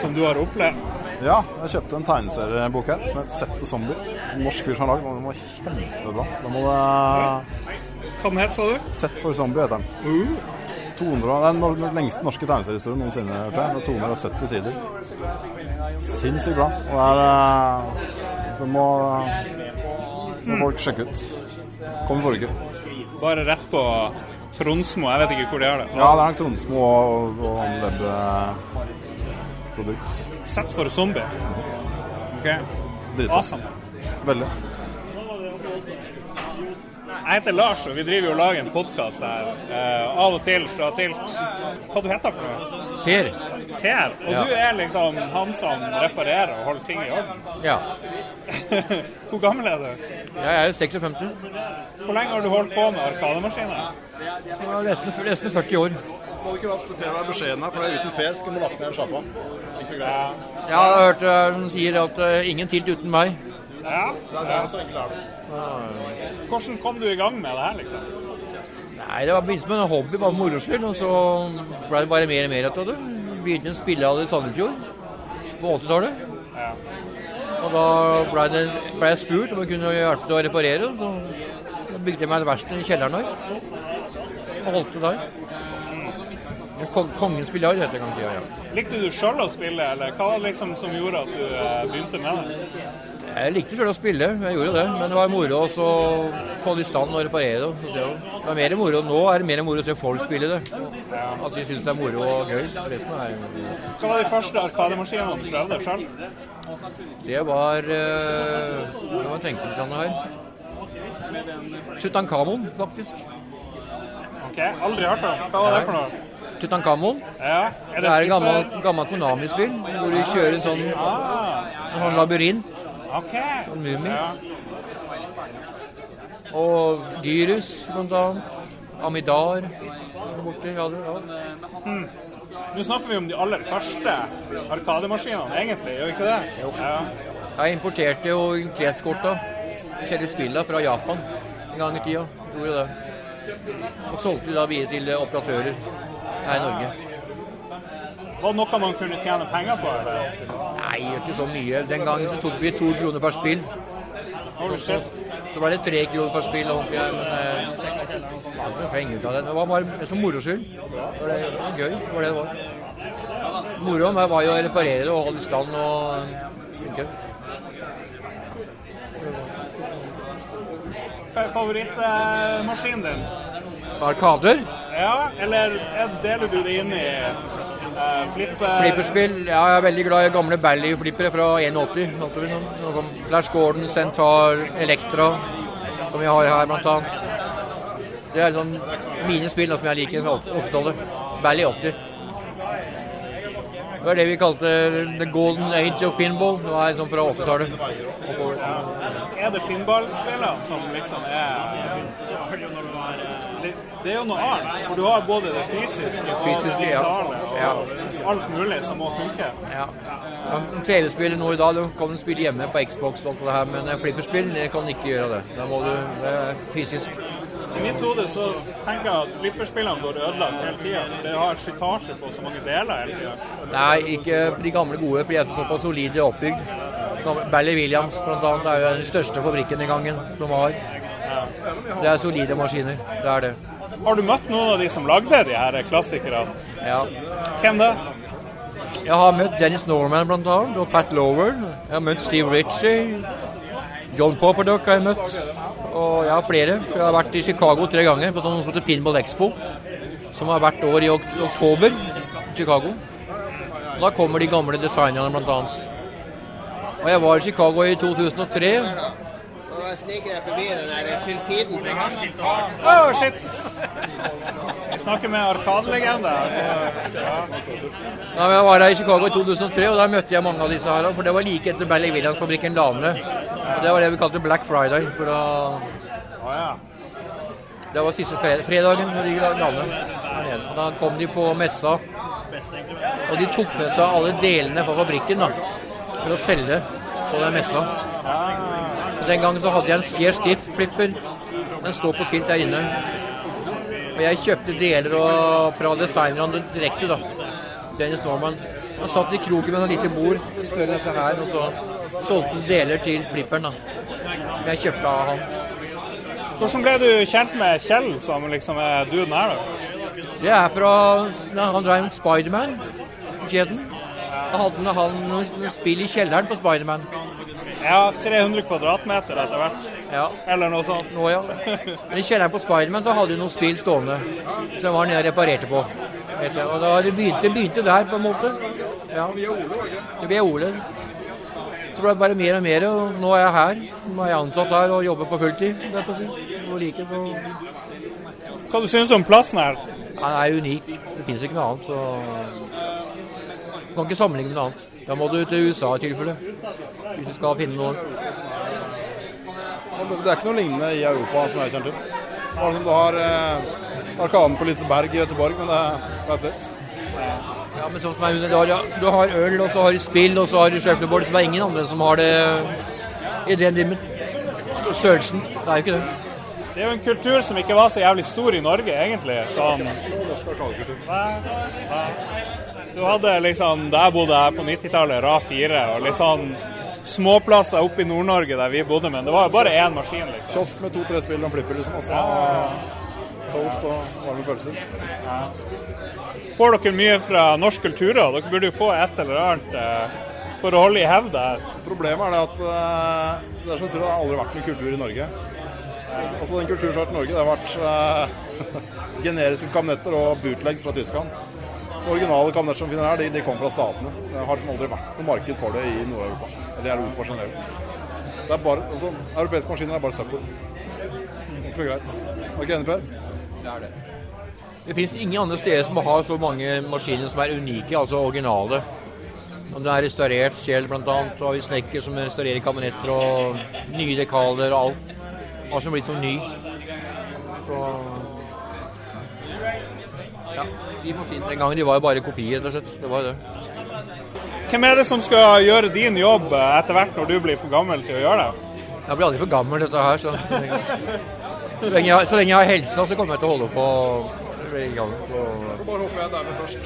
Som du har opplevd? Ja, jeg kjøpte en tegneseriebok her som het 'Sett på zombier'. En norsk fyr som har lagd den. Den var kjempebra. Da må det Hva den het, sa du? 'Sett for zombie' heter den. 200, det er den lengste norske tegneseriehistorien noensinne. Det er 270 sider. Sinnssykt bra. Og det er det Den må, må folk sjekke ut. Kom forrige uke. Bare rett på Tronsmo. Jeg vet ikke hvor de har det. Ja, det er nok Tronsmo og, og webprodukt. Sett for zombie. OK. Dritbra. Awesome. Veldig. Jeg heter Lars, og vi driver jo og lager en podkast her. Uh, av og til fra Tilt. Hva du heter for noe? Per. Per. Og Ja. du er liksom han som reparerer og holder ting i orden. Ja. Hvor gammel er du? Jeg er jo 56. Hvor lenge har du holdt på med arkademaskiner? Er nesten, nesten 40 år. Må ikke latt Per være beskjeden her, for det er uten Per skulle vi lagt ned en sjappa. Ja. Jeg har hørt uh, hun sier at uh, ingen tilt uten meg. ja. Det er så enkelt er det. Hvordan kom du i gang med det her, liksom? Nei, det var begynt som en hobby, bare moro skyld. Og så ble det bare mer og mer av det. Begynte en spillehall i Sandefjord på 80-tallet. Ja. Og da ble, det, ble jeg spurt om jeg kunne hjelpe til å reparere. og Så, så bygde jeg meg et verksted i kjelleren der. Og holdt det der. Kong, kongens spillehall heter det ja. Likte du sjøl å spille, eller hva var det liksom som gjorde at du eh, begynte med det? Jeg likte selv å spille, jeg gjorde det. Men det var moro å få det i stand og reparere det. Det er mer moro Nå er det mer moro å se folk spille det. At de syns det er moro og gøy. Resten er Hva var de første arkademaskinene du prøvde sjøl? Det var Hva Nå må jeg tenke litt grann her. Tutankhamon, faktisk. Ok, aldri hørt om. Hva var det for noe? Tutankhamon. Ja, Det er et gammelt, gammelt Konami-spill hvor du kjører en sånn, en sånn labyrint. OK. Sånn mumie. Ja. Og Gyrus, blant annet. Amidar. der Borte, ja, ja. Nå snakker vi om de aller første arkademaskinene, egentlig, gjør vi ikke det? Ja. Jeg importerte jo kretskorta, forskjellige spillene, fra Japan en gang i tida. Gjorde det. Og solgte de da videre til operatører her i Norge. Var det noe man kunne tjene penger på? eller? Nei, ikke så mye. Den gangen så tok vi to kroner per spill. Så. Så ble det tre kroner per spill. Og, ja, men eh, var penger ut av det. Det var bare som moro skyld. Det var, gøy. Det var det det var. Moroen var jo å reparere det og holde i stand og funke. Hva er favorittmaskinen din? Arkader? Ja, eller eh, deler du det inn i Flipper Flipperspill. Ja, jeg er veldig glad i gamle Bally-flippere fra 81. Noe sånn som Flash Gordon, Centaur, Elektra, som vi har her blant annet. Det er sånn mine spill som jeg liker fra 80-tallet. Bally 80. Det var det vi kalte the golden age of pinball. Det var sånn fra 80-tallet. Er det pinballspillene som liksom er det, er jo noe annet, for du har både det fysiske og det Fysiske, ja. og alt mulig som må funke. Ja. TV-spill nå i dag, du kan spille hjemme på Xbox og alt det her, men eh, flipperspill det kan ikke gjøre det. Da må du det er fysisk. I mitt hode så tenker jeg at flipperspillene går ødelagt hele tida. Det har slitasje på så mange deler hele tida. Nei, ikke de gamle gode, for de er så såpass solide oppbygd. Bally Williams annet, er jo den største fabrikken i gangen som var. Det er solide maskiner. Det er det. Har du møtt noen av de som lagde de her klassikerne? Ja. Hvem det? Jeg har møtt Dennis Norman annet, og Pat Lower. Jeg har møtt Steve Ritchie. John Popperduck har jeg møtt. Og jeg har flere. Jeg har vært i Chicago tre ganger på noe som heter Pinball Expo. Som har hvert år i ok oktober i Chicago. Og da kommer de gamle designerne annet. Og jeg var i Chicago i 2003. Nå snike jeg forbi den der sulfiden fra hasj. Oh, shit! Vi snakker med Arkadelegende. Ja. Ja, men jeg var her i Chicago i 2003, og der møtte jeg mange av disse her. For det var like etter Bally Williams-fabrikken la ned. Og det var det vi kalte Black Friday. For Å, ja. Det var siste fredagen de la ned. Og da kom de på messa, og de tok med seg alle delene fra fabrikken da, for å selge på den messa. Den gangen så hadde jeg en Scare Stiff flipper. Den står på skilt der inne. Og jeg kjøpte deler og, fra designerne direkte, da. Dennis Norman. Han satt i kroken med et lite bord, større enn dette her, og så solgte han deler til flipperen, da. Jeg kjøpte av han. Hvordan ble du kjent med Kjell, som liksom er duden her? da? Det er fra ja, Han drev med Spiderman-kjeden. Da hadde han noen spill i kjelleren på Spiderman. Ja, 300 kvadratmeter etter hvert. Ja, Eller noe sånt. nå ja. Men i kjelleren på Spiderman så hadde de noen spill stående som jeg var nede og reparerte på. Og da det begynte, begynte der, på en måte. Ja. Via Ole. Så ble det bare mer og mer, og nå er jeg her. Nå er jeg ansatt her og jobber på fulltid. Det på. Og like, så Hva du synes om plassen her? Den er unik. Det finnes ikke noe annet, så Du kan ikke sammenligne med noe annet. Da må du til USA i tilfelle. Hvis du skal finne noe. Det er ikke noe lignende i Europa som jeg kjenner til. Bare som du har eh, Arkaden på Liseberg i Göteborg, men det er that's it. Ja, men sånn som jeg, du, har, du har øl, og så har du spill, og så har du shuffleboard. Så det er ingen andre som har det i den dimmen. Størrelsen. Det er jo ikke det. Det er jo en kultur som ikke var så jævlig stor i Norge, egentlig. Sånn. Nei, nei. Du hadde liksom, Da jeg bodde her på 90-tallet, Ra 4, og litt sånn småplasser oppe i Nord-Norge der vi bodde, men det var jo bare én maskin, liksom. Kiosk med to-tre spill og flipper, liksom. Altså, toast og varme pølser. Får dere mye fra norsk kultur? da? Dere burde jo få et eller annet eh, for å holde i hevd her. Problemet er det at eh, det er som sier, det har aldri vært noen kultur i Norge. Så, altså Den kulturen som har vært i Norge, det har vært eh, generiske kabinetter og bootlegs fra Tyskland. Så originale kabinetter som finner her, de, de kommer fra statene. Det har liksom aldri vært noe marked for det i Nord-Europa. Eller i Europa generelt. Så er bare, altså, Europeiske maskiner er bare søppel. Enkelt og greit. Er du ikke enig, Per? Det er det. Det fins ingen andre steder som har så mange maskiner som er unike, altså originale. Om det er restaurert selv, bl.a. Så har vi snekker som restaurerer kabinetter og nye dekaler og alt. Hva som blitt som ny. Så Ja. De maskinene den gangen de var jo bare kopier, rett og slett. Det var jo det. Hvem er det som skal gjøre din jobb eh, etter hvert når du blir for gammel til å gjøre det? Jeg blir aldri for gammel, dette her. Så, så, lenge jeg, så lenge jeg har helsa, så kommer jeg til å holde på i gang. Så. Så bare håper jeg er dauer først.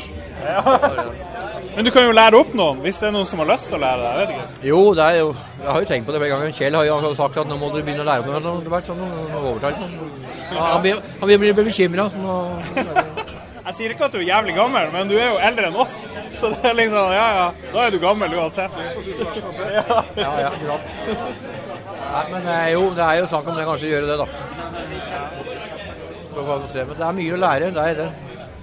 Men du kan jo lære opp noen, hvis det er noen som har lyst til å lære deg. vet ikke. Jo, det er jo, jeg har jo tenkt på det flere ganger. Kjell har jo sagt at nå må du begynne å lære opp det. Det vært sånn noe overtalt. Ja, han blir, han blir, blir bekymra. Sånn, nå Jeg sier ikke at du er jævlig gammel, men du er jo eldre enn oss. Så det er liksom, ja ja, da er du gammel uansett. Ja. Ja, ja, akkurat. Nei, men eh, jo, det er jo snakk om det kanskje gjøre det, da. Så kan du se. Men det er mye å lære, det er det.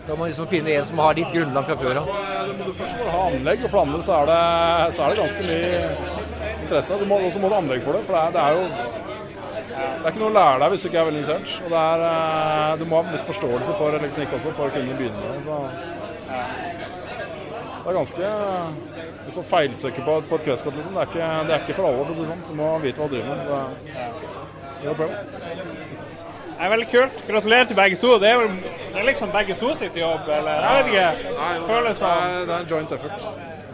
Da må man liksom finne en som har ditt grunnlag fra før av. Du må først må du ha anlegg, og for det andre så er det, så er det ganske mye interesse. Du må, og så må du ha anlegg for det, for det er, det er jo det er ikke noe å lære deg hvis du ikke er veldig interessert. Og det er, eh, du må ha en viss forståelse for elektronikk også for å kunne begynne med det. Så det er ganske liksom feilsøke på, på et kretskort. Liksom. Det, er ikke, det er ikke for alle, for å si det sånn. Du må vite hva du driver med. Det, det er. Det er veldig kult. Gratulerer til begge to. Det er, vel, det er liksom begge to sitt jobb, eller? Jeg vet ikke. Nei, jo, det, sånn. er, det er en joint effort.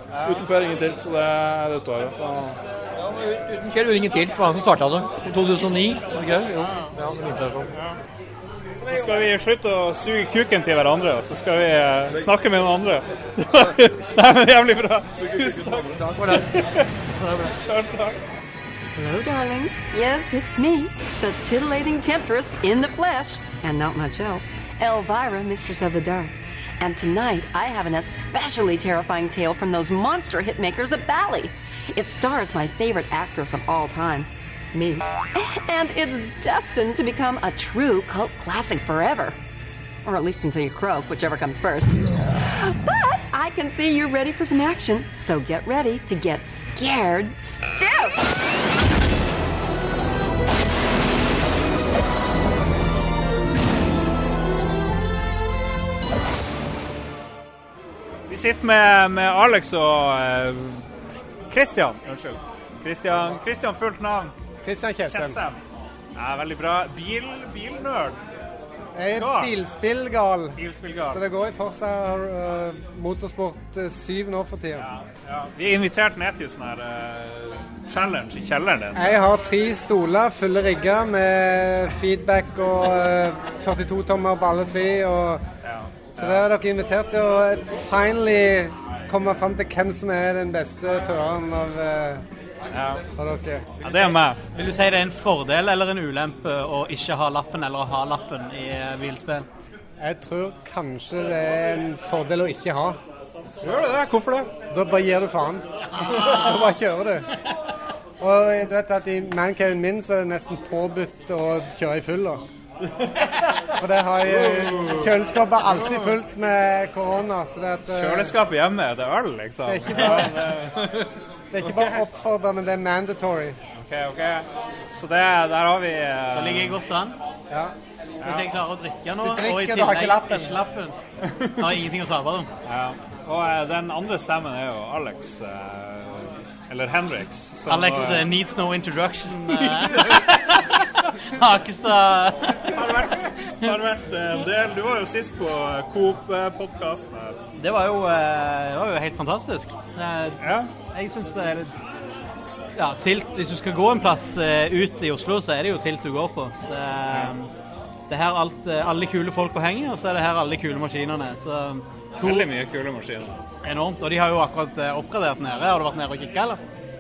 Uten Per ingen tilt, så det, det står jeg, Så. Uten Kjell Uringen til, som var han som starta det. I 2009. Okay, det? Jo. Ja, det begynte sånn. Så skal vi slutte å suge kuken til hverandre, og så skal vi eh, snakke med noen andre. Det er jævlig bra. Tusen takk. Takk for det. Hello, darlings. Yes, it's me, the titillating temptress in the flesh, and not much else. Elvira, Mistress of the Dark. And tonight, I have an especially terrifying tale from those monster hitmakers at Bally. It stars my favorite actress of all time, me. And it's destined to become a true cult classic forever. Or at least until you croak, whichever comes first. But I can see you're ready for some action, so get ready to get scared stiff. Vi sitter med, med Alex og eh, Christian. Unnskyld. Christian, Christian fullt navn. Kristian Kjessem. Kjessem. Ja, veldig bra. Bil, bilnerd. Jeg er bilspillgal, Bilspillgal. så det går i Forsa uh, Motorsport 7 nå for tida. Ja, ja. Vi er invitert ned til sånn her uh, challenge i kjelleren din. Jeg har tre stoler fulle rigger med feedback og uh, 42 tommer på alle tre. Og, så det er dere invitert til Og finally komme fram til hvem som er den beste føreren av, uh, Ja. av dere. ja, det er meg. Vil du si det er en fordel eller en ulempe å ikke ha lappen eller å ha lappen i eh, bilspill? Jeg tror kanskje det er en fordel å ikke ha. Gjør det? Hvorfor det? Da bare gir du faen. Da bare kjører du. Og du vet at i mancaven min så er det nesten påbudt å kjøre i full. da. For det har jeg Kjøleskapet alltid fullt med korona. Så det, at, eh, Kjøleskapet hjemme, det er øl, liksom? Det er ikke bare, det er ikke bare oppfordrende, det er mandatory. OK, OK. Så det, der har vi uh... Da ligger jeg godt an. Ja. Hvis jeg klarer å drikke nå, drikker, og i du tillegg har ikke lappen. ikke lappen, da har jeg ingenting å tape. Ja. Og uh, den andre stemmen er jo Alex. eh, eller Henriks. som Alex var, eh, needs no introduction. eh. Hakestad har vært, har vært en del Du var jo sist på Coop-podkasten. Det var jo, eh, det var jo helt fantastisk. Eh, Ja. Jeg syns det er litt ja, tilt, Hvis du skal gå en plass eh, ut i Oslo, så er det jo tilt du går på. Det, det er her alt, eh, alle kule folka henger, og så er det her alle kule maskinene. Så to Veldig mye kule maskiner. enormt. Og de har jo akkurat eh, oppgradert nede. Har du vært nede og kikka, eller?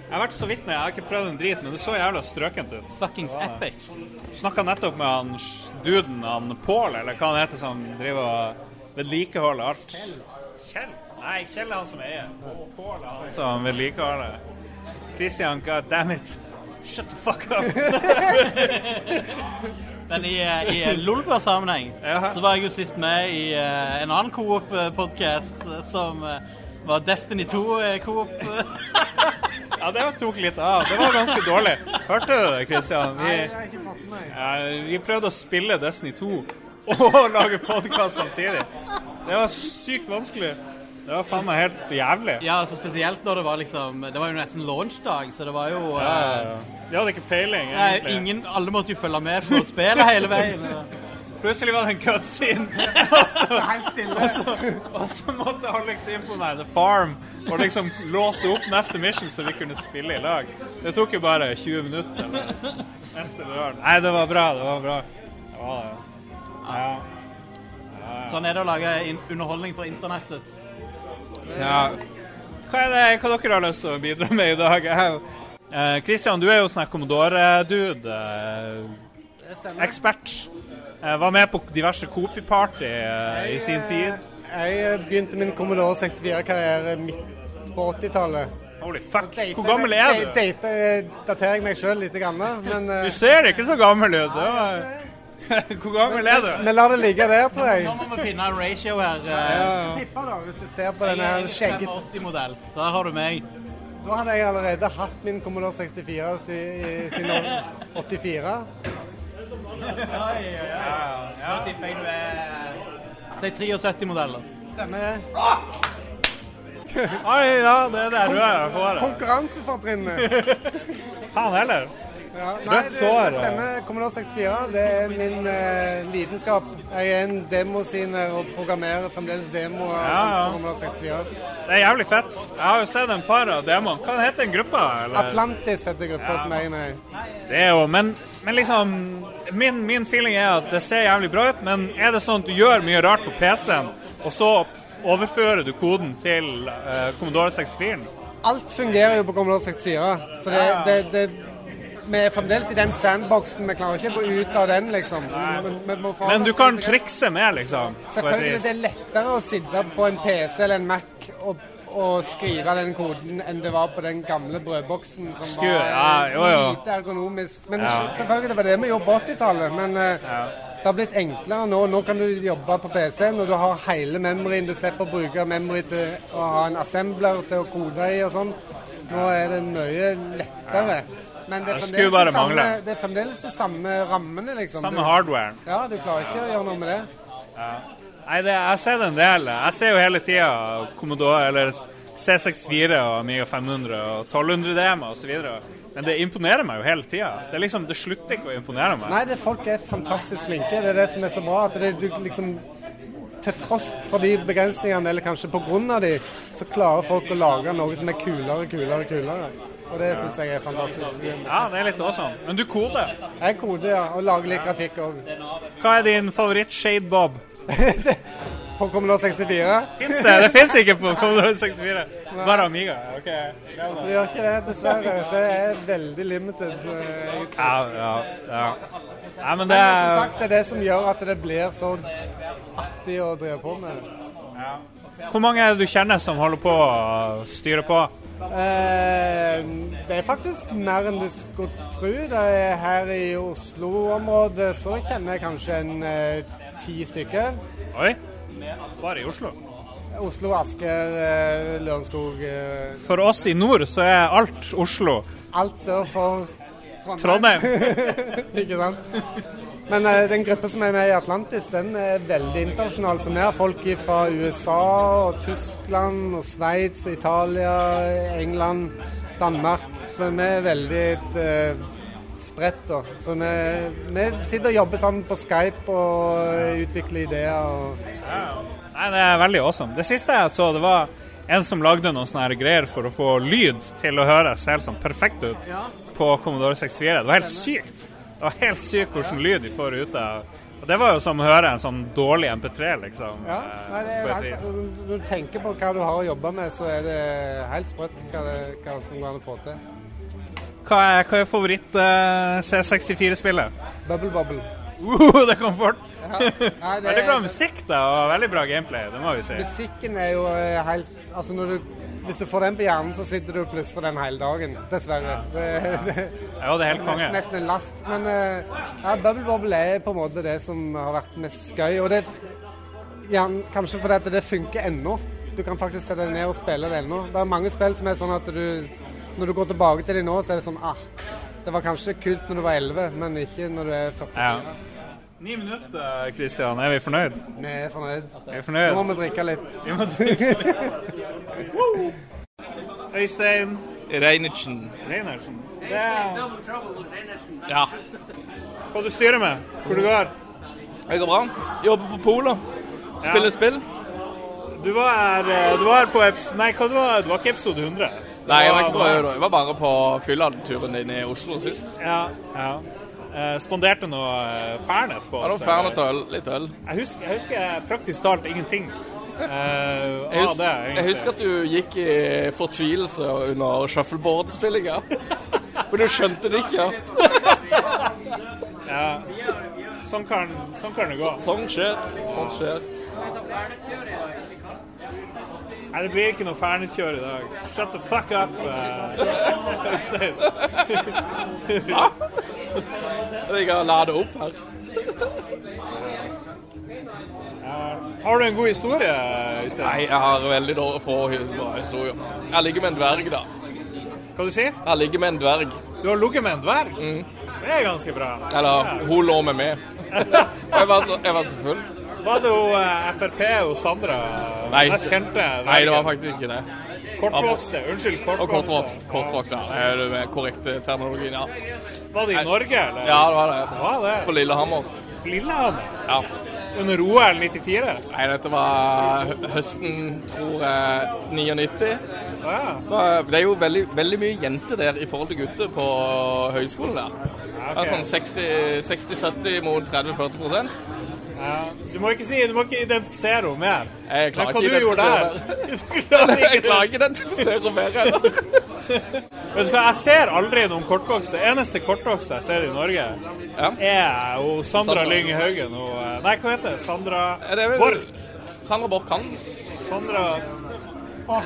Jeg har vært så vidt nede. jeg har ikke prøvd en drit, men det så jævla strøkent ut. Fuckings epic. Snakka nettopp med han duden, han Pål, eller hva han heter, som driver og vedlikeholder alt. Kjell? Nei, Kjell er han som eier. Pål er han som vedlikeholder. Christian, god damn it. Shut the fuck up. Men i, eh, i Lolbua-sammenheng ja. så var jeg jo sist med i uh, en annen Coop-podkast som uh, var Destiny 2-Coop. Ja, det tok litt av. Det var ganske dårlig. Hørte du det, Christian? Vi, har ikke fått meg. ja, vi prøvde å spille Destiny 2 og lage podkast samtidig. Det var sykt vanskelig. Det var faen meg helt jævlig. Ja, altså spesielt når det var liksom Det var jo nesten launchdag, så det var jo Ja, ja, ja. De hadde ikke peiling, egentlig. egentlig. ingen, Alle måtte jo følge med på spillet hele veien. Plutselig var det en cutscene, og, så- og, så- og så måtte Alex inn på nei, The Farm og liksom låse opp neste mission så vi kunne spille i lag. Det tok jo bare 20 minutter. Eller, eller. Nei, det var bra. Det var bra. Det var det. Ja. Sånn er det å lage underholdning for internettet. Ja. Hva er det hva dere har lyst til å bidra med i dag? Kristian, Eh, Christian, du er jo sånn Commodore-dude. Eh, ekspert. Eh, var med på diverse Coopy-party i sin tid. Jeg begynte min Commodore 64-karriere midt på 80-tallet. Holy fuck, hvor gammel er du? Date, daterer jeg meg sjøl litt, grann, men Du ser ikke så gammel ut. Det var... Hvor gammel er du? Vi lar det ligge der, tror jeg. Nå må vi finne en ratio her. Ja, ja, tipper da, Hvis du ser på denne skjegget 85-modell, Så der har du meg. Da hadde jeg allerede hatt min Commodore 64 si- siden 84. Oi, oi, oi. Da tipper jeg du er Si 73-modeller. Stemmer det? Oi, ja, det er der du er. Konkurransefortrinnet. Faen heller. Ja, nei, du, det, stemmer. Commodore 64 det er min eh, lidenskap. Jeg er en demosiner og programmerer fremdeles demoer Ja, sånn ja. Commodore 64. Det er jævlig fett. Jeg har jo sett en par av demoene. Hva heter den gruppa? Eller? Atlantis heter gruppa Ja. som jeg er med i. Det er jo, men, men liksom min, min feeling er at det ser jævlig bra ut, men er det sånn at du gjør mye rart på PC-en, og så overfører du koden til eh, Commodore 64-en? Alt fungerer jo på Commodore 64, så det, Ja. det, det vi er fremdeles i den sandboxen. Vi klarer ikke å gå ut av den, liksom. Men, Men du kan trikse med, liksom. Selvfølgelig det er lettere å sitte på en PC eller en Mac og, og skrive den koden enn det var på den gamle brødboksen som Skulle- var ja, jo, jo. lite ergonomisk. Men Ja. selvfølgelig, det var det vi gjorde på 80-tallet. Men ja. det har blitt enklere nå. Nå kan du jobbe på PC-en, og du har hele memoryen. Du slipper å bruke memory til å ha en assembler til å kode i og sånn. Nå er det mye lettere. Men det er Det de samme, det er fremdeles de samme rammene, liksom. Samme hardwaren. Ja, du klarer ikke å gjøre noe med det. Nei, det, jeg ser det en del. Jeg ser jo hele tida Commodore eller C64 og Amiga 500 og 1200 DM osv. Men det imponerer meg jo hele tida. Det, er liksom, det slutter ikke å imponere meg. Nei, det, folk er fantastisk flinke. Det er det som er så bra. At det, du liksom Til tross for de begrensningene, eller kanskje av de, så klarer folk å lage noe som er kulere, kulere, kulere. Og det syns jeg er fantastisk. Ja, det er litt awesome. Men du koder. Jeg koder, ja. Og lager litt grafikk òg. Hva er din favoritt-shade bob? På Commodore 64? Fins det? Det fins ikke på Commodore 64. Bare Amiga. ok. Det gjør ikke det, dessverre. Det er veldig limited. eh. Ja, ja, ja. Nei, men det som er sagt, det er det som gjør at det blir så artig å drive på med Ja. Hvor mange er det du kjenner som holder på å styre på? Eh, det er faktisk mer enn du skulle tro. Det er her i Oslo-området så kjenner jeg kanskje en eh, ti stykker. Oi. Bare i Oslo. Oslo, Asker, eh, Lørenskog For oss i nord så er alt Oslo. Alt sør for Trondheim. Trondheim. Ikke sant? Men eh, den gruppa som er med i Atlantis, den er veldig internasjonal. Så vi har folk fra USA og Tyskland og Sveits, Italia, England, Danmark. Så vi er veldig eh, spredt. da. Så vi, vi sitter og jobber sammen på Skype og utvikler ideer. Og Nei, det er veldig awesome. Det siste jeg så, det var en som lagde noen sånne greier for å få lyd til å høres helt sånn perfekt ut på Commodore 64. Det var helt sykt. Det var helt sykt hvordan lyd de får ut av Og Det var jo som å høre en sånn dårlig MP3, liksom. ja, eh, nei, det er helt. Når du tenker på hva du har å jobbe med, så er det helt sprøtt hva, det, hva som går an å få til. Hva er, hva er favoritt uh, C64-spillet? Bubble Bobble. Uh, det kom fort! Ja. Nei, det veldig bra musikk da, og veldig bra gameplay, det må vi si. Musikken er jo eh, helt Altså når du, Hvis du får den på hjernen, så sitter du og plystrer den hele dagen. Dessverre. Ja, ja. Ja, det er helt konge. nesten, nesten en last. Men eh, ja, Bubble Bobble er på en måte det som har vært mest gøy. Og det ja, Kanskje fordi at det funker ennå. Du kan faktisk sette deg ned og spille det ennå. Det er mange spill som er sånn at du Når du går tilbake til dem nå, så er det sånn ah, Det var kanskje kult når du var 11, men ikke når du er 44. Ja. Ni minutter, Kristian. Er vi fornøyd? Vi er fornøyd. Vi er fornøyd. Nå må vi drikke litt. Vi må drikke litt. Øystein Reinertsen. Reinertsen. Det er Ja. hva du styrer med. Hvor du går. Det går bra. Jobber på Polet. Spiller Ja. spill. Du var her, du var her på eps Nei, hva det var, det var ikke episode 100? Nei, jeg var ikke på. Jeg var bare på fyllaturen din i Oslo sist. Ja, ja. Eh, spanderte noe eh, Fernet på Ja, oss, var fernet og øl. Litt øl. Jeg husker, jeg husker praktisk talt ingenting. Eh, Jeg husker, det, jeg husker at du gikk i fortvilelse under shuffleboard-spillinga. For du skjønte det ikke. Ja. Sånn kan, sånn kan det gå. Sånn skjer. Sånn skjer. Nei, det blir ikke noe fernetkjør i dag. Shut the fuck up, eh, Øystein. Jeg og lader opp her. Har du en god historie, Øystein? Nei, jeg har veldig dårlig få historier. Jeg ligger med en dverg, da. Hva du sier Jeg ligger med en dverg. du? har ligget med en dverg? Det er ganske bra. Eller, hun lå med meg. Jeg var så, jeg var så full. Var det jo eh, Frp og Sandra Nei, mest kjente? nei, det var faktisk ikke det. Kortvokste. Unnskyld, Og kortvokste. kortvokst. Kortvokst, ja. Det er det korrekt korrekte terminologien, ja. Var det i Norge, eller? Ja, det var det. Det var det. På Lillehammer. Lillehammer? Ja. Under OL 94? Nei, dette var høsten, tror jeg, 99. Ja. Det er jo veldig, veldig mye jenter der i forhold til gutter på høyskolen der. Det er sånn 60 60-70 mot 30-40 Ja. Du må ikke si, du må ikke identifisere henne mer. Jeg klarer ikke du identifisere henne. Jeg klarer ikke identifisere henne mer heller. Vet du hva, jeg ser aldri noen kortvokste. Eneste kortvokste jeg ser i Norge, er jo Sandra Sandra. Lyng Haugen og eh, Nei, hva heter det? Sandra Er det Borch? Sandra Borch kan Sandra Åh,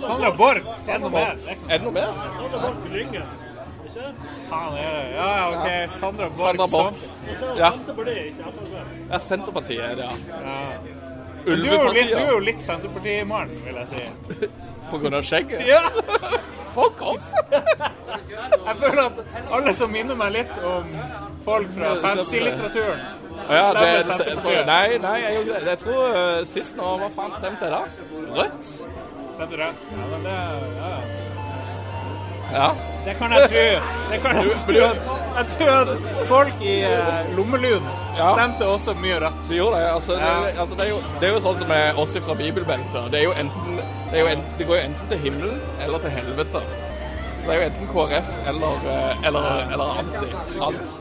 Sandra Borch. Enda mer. Er det noe mer? Sandra Borch Lyngen. Ikke? Faen, er det Ja, ja, OK. Sandra Borch. Sandra Borch. sånn. Ja. Senterpartiet, ikke. Ja, Senterpartiet er det, ja. Du er jo litt, du er jo litt Senterpartimann, vil jeg si. På grunn av skjegget? Ja! Fuck off! Jeg føler at alle som minner meg litt om folk fra fantasy-litteraturen ja, det, det, nei, nei, jeg, jeg tror uh, sist nå Hva faen stemte jeg da? Rødt? Stemte det? Ja, men det ja. Ja. Det kan jeg tro. Det kan jeg, tro. jeg tror at folk i Lommelun Ja. stemte også mye rett. De gjorde det. Altså, det, altså, det, er jo, det er jo sånn som med oss fra bibelbeltet. Det, er enten, det, er jo enten, det går jo enten til himmelen eller til helvete. Så det er jo enten KrF eller, eh, eller, eller anti. Alt.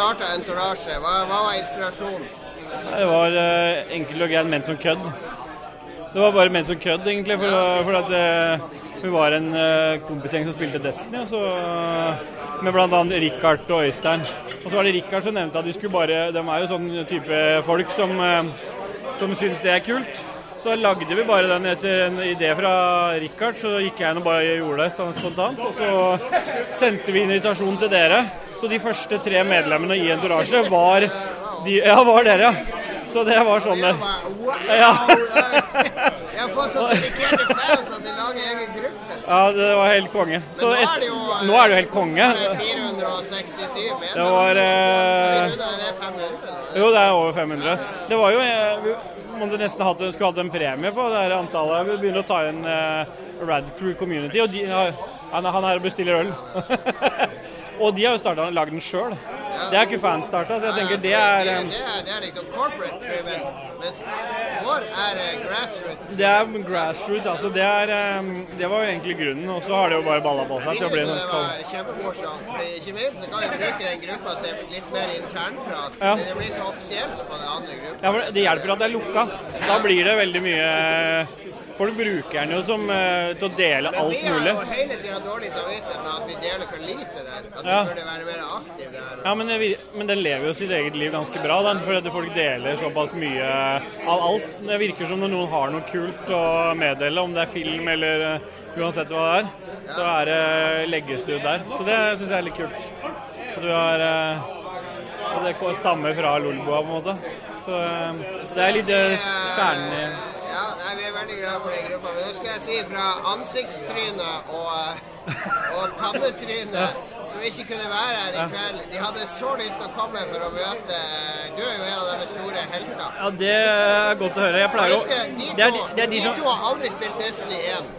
Starta Entourage? Hva, hva var inspirasjonen? Det var uh, enkelt og greit ment som kødd. Det var bare ment som kødd, egentlig. For, for at uh, hun var en uh, kompisgjeng som spilte Destiny, og så, uh, med bl.a. Richard og Øystein. Og så var det Richard som nevnte at de skulle bare De er jo sånn type folk som, uh, som syns det er kult. Så lagde vi bare den etter en idé fra Richard, så gikk jeg inn og bare gjorde det sånn spontant. Og så sendte vi invitasjon til dere. Så de første tre medlemmene i Entourage var de, Ja, var dere. Så det var sånn det Ja. Jeg har fått så dedikerte fans at de lager egen gruppe. Ja, det var helt konge. Så Men nå er det jo, eh, nå er det jo helt konge. Det er 467 medlemmer. Det var eh, det 500? Jo, det er over 500. Det var jo Vi måtte nesten hatt, skulle hatt en premie på det her antallet. Vi begynner å ta inn uh, Rad Crew Community, og de han, han er og bestiller øl. og de har jo starta lagd den sjøl. Det er ikke fanstarta, så jeg tenker det er det, det, er, det er liksom corporate driven, mens vår er eh, grassroots. Det er grassroot, altså. Det, er, eh, det var jo egentlig grunnen. Og så har det jo bare balla på seg til å bli noe var kjempemorsomt. Ikke minst så kan vi bruke den gruppa til litt mer internprat. Ja. Det blir så offisielt på den andre gruppa. Ja, for Det hjelper at det er lukka. Da blir det veldig mye Folk bruker den jo som uh, til å dele Men alt vi har jo hele tida dårlig samvittighet med at vi deler for lite der. At vi Ja. burde være mer aktive der. Ja, men, det men den lever jo sitt eget liv ganske bra, den, fordi at folk deler såpass mye av alt. Det virker som når noen har noe kult å meddele, om det er film eller uh, uansett hva det er, så er det legges det ut der. Så det syns jeg er litt kult. At du har eh, Og det stammer fra Lolboa, på en måte. Så, så det er litt kjernen i Er glad for den gruppa. Men nå skal jeg si fra ansiktstryne og, eh, og pannetryne som ikke kunne være her i kveld, de hadde så lyst til å komme for å møte Du er jo en av deres store helter. Ja, det er godt å høre. Jeg pleier å de, de, Det er to, de, det er de de to har aldri spilt Destiny 1.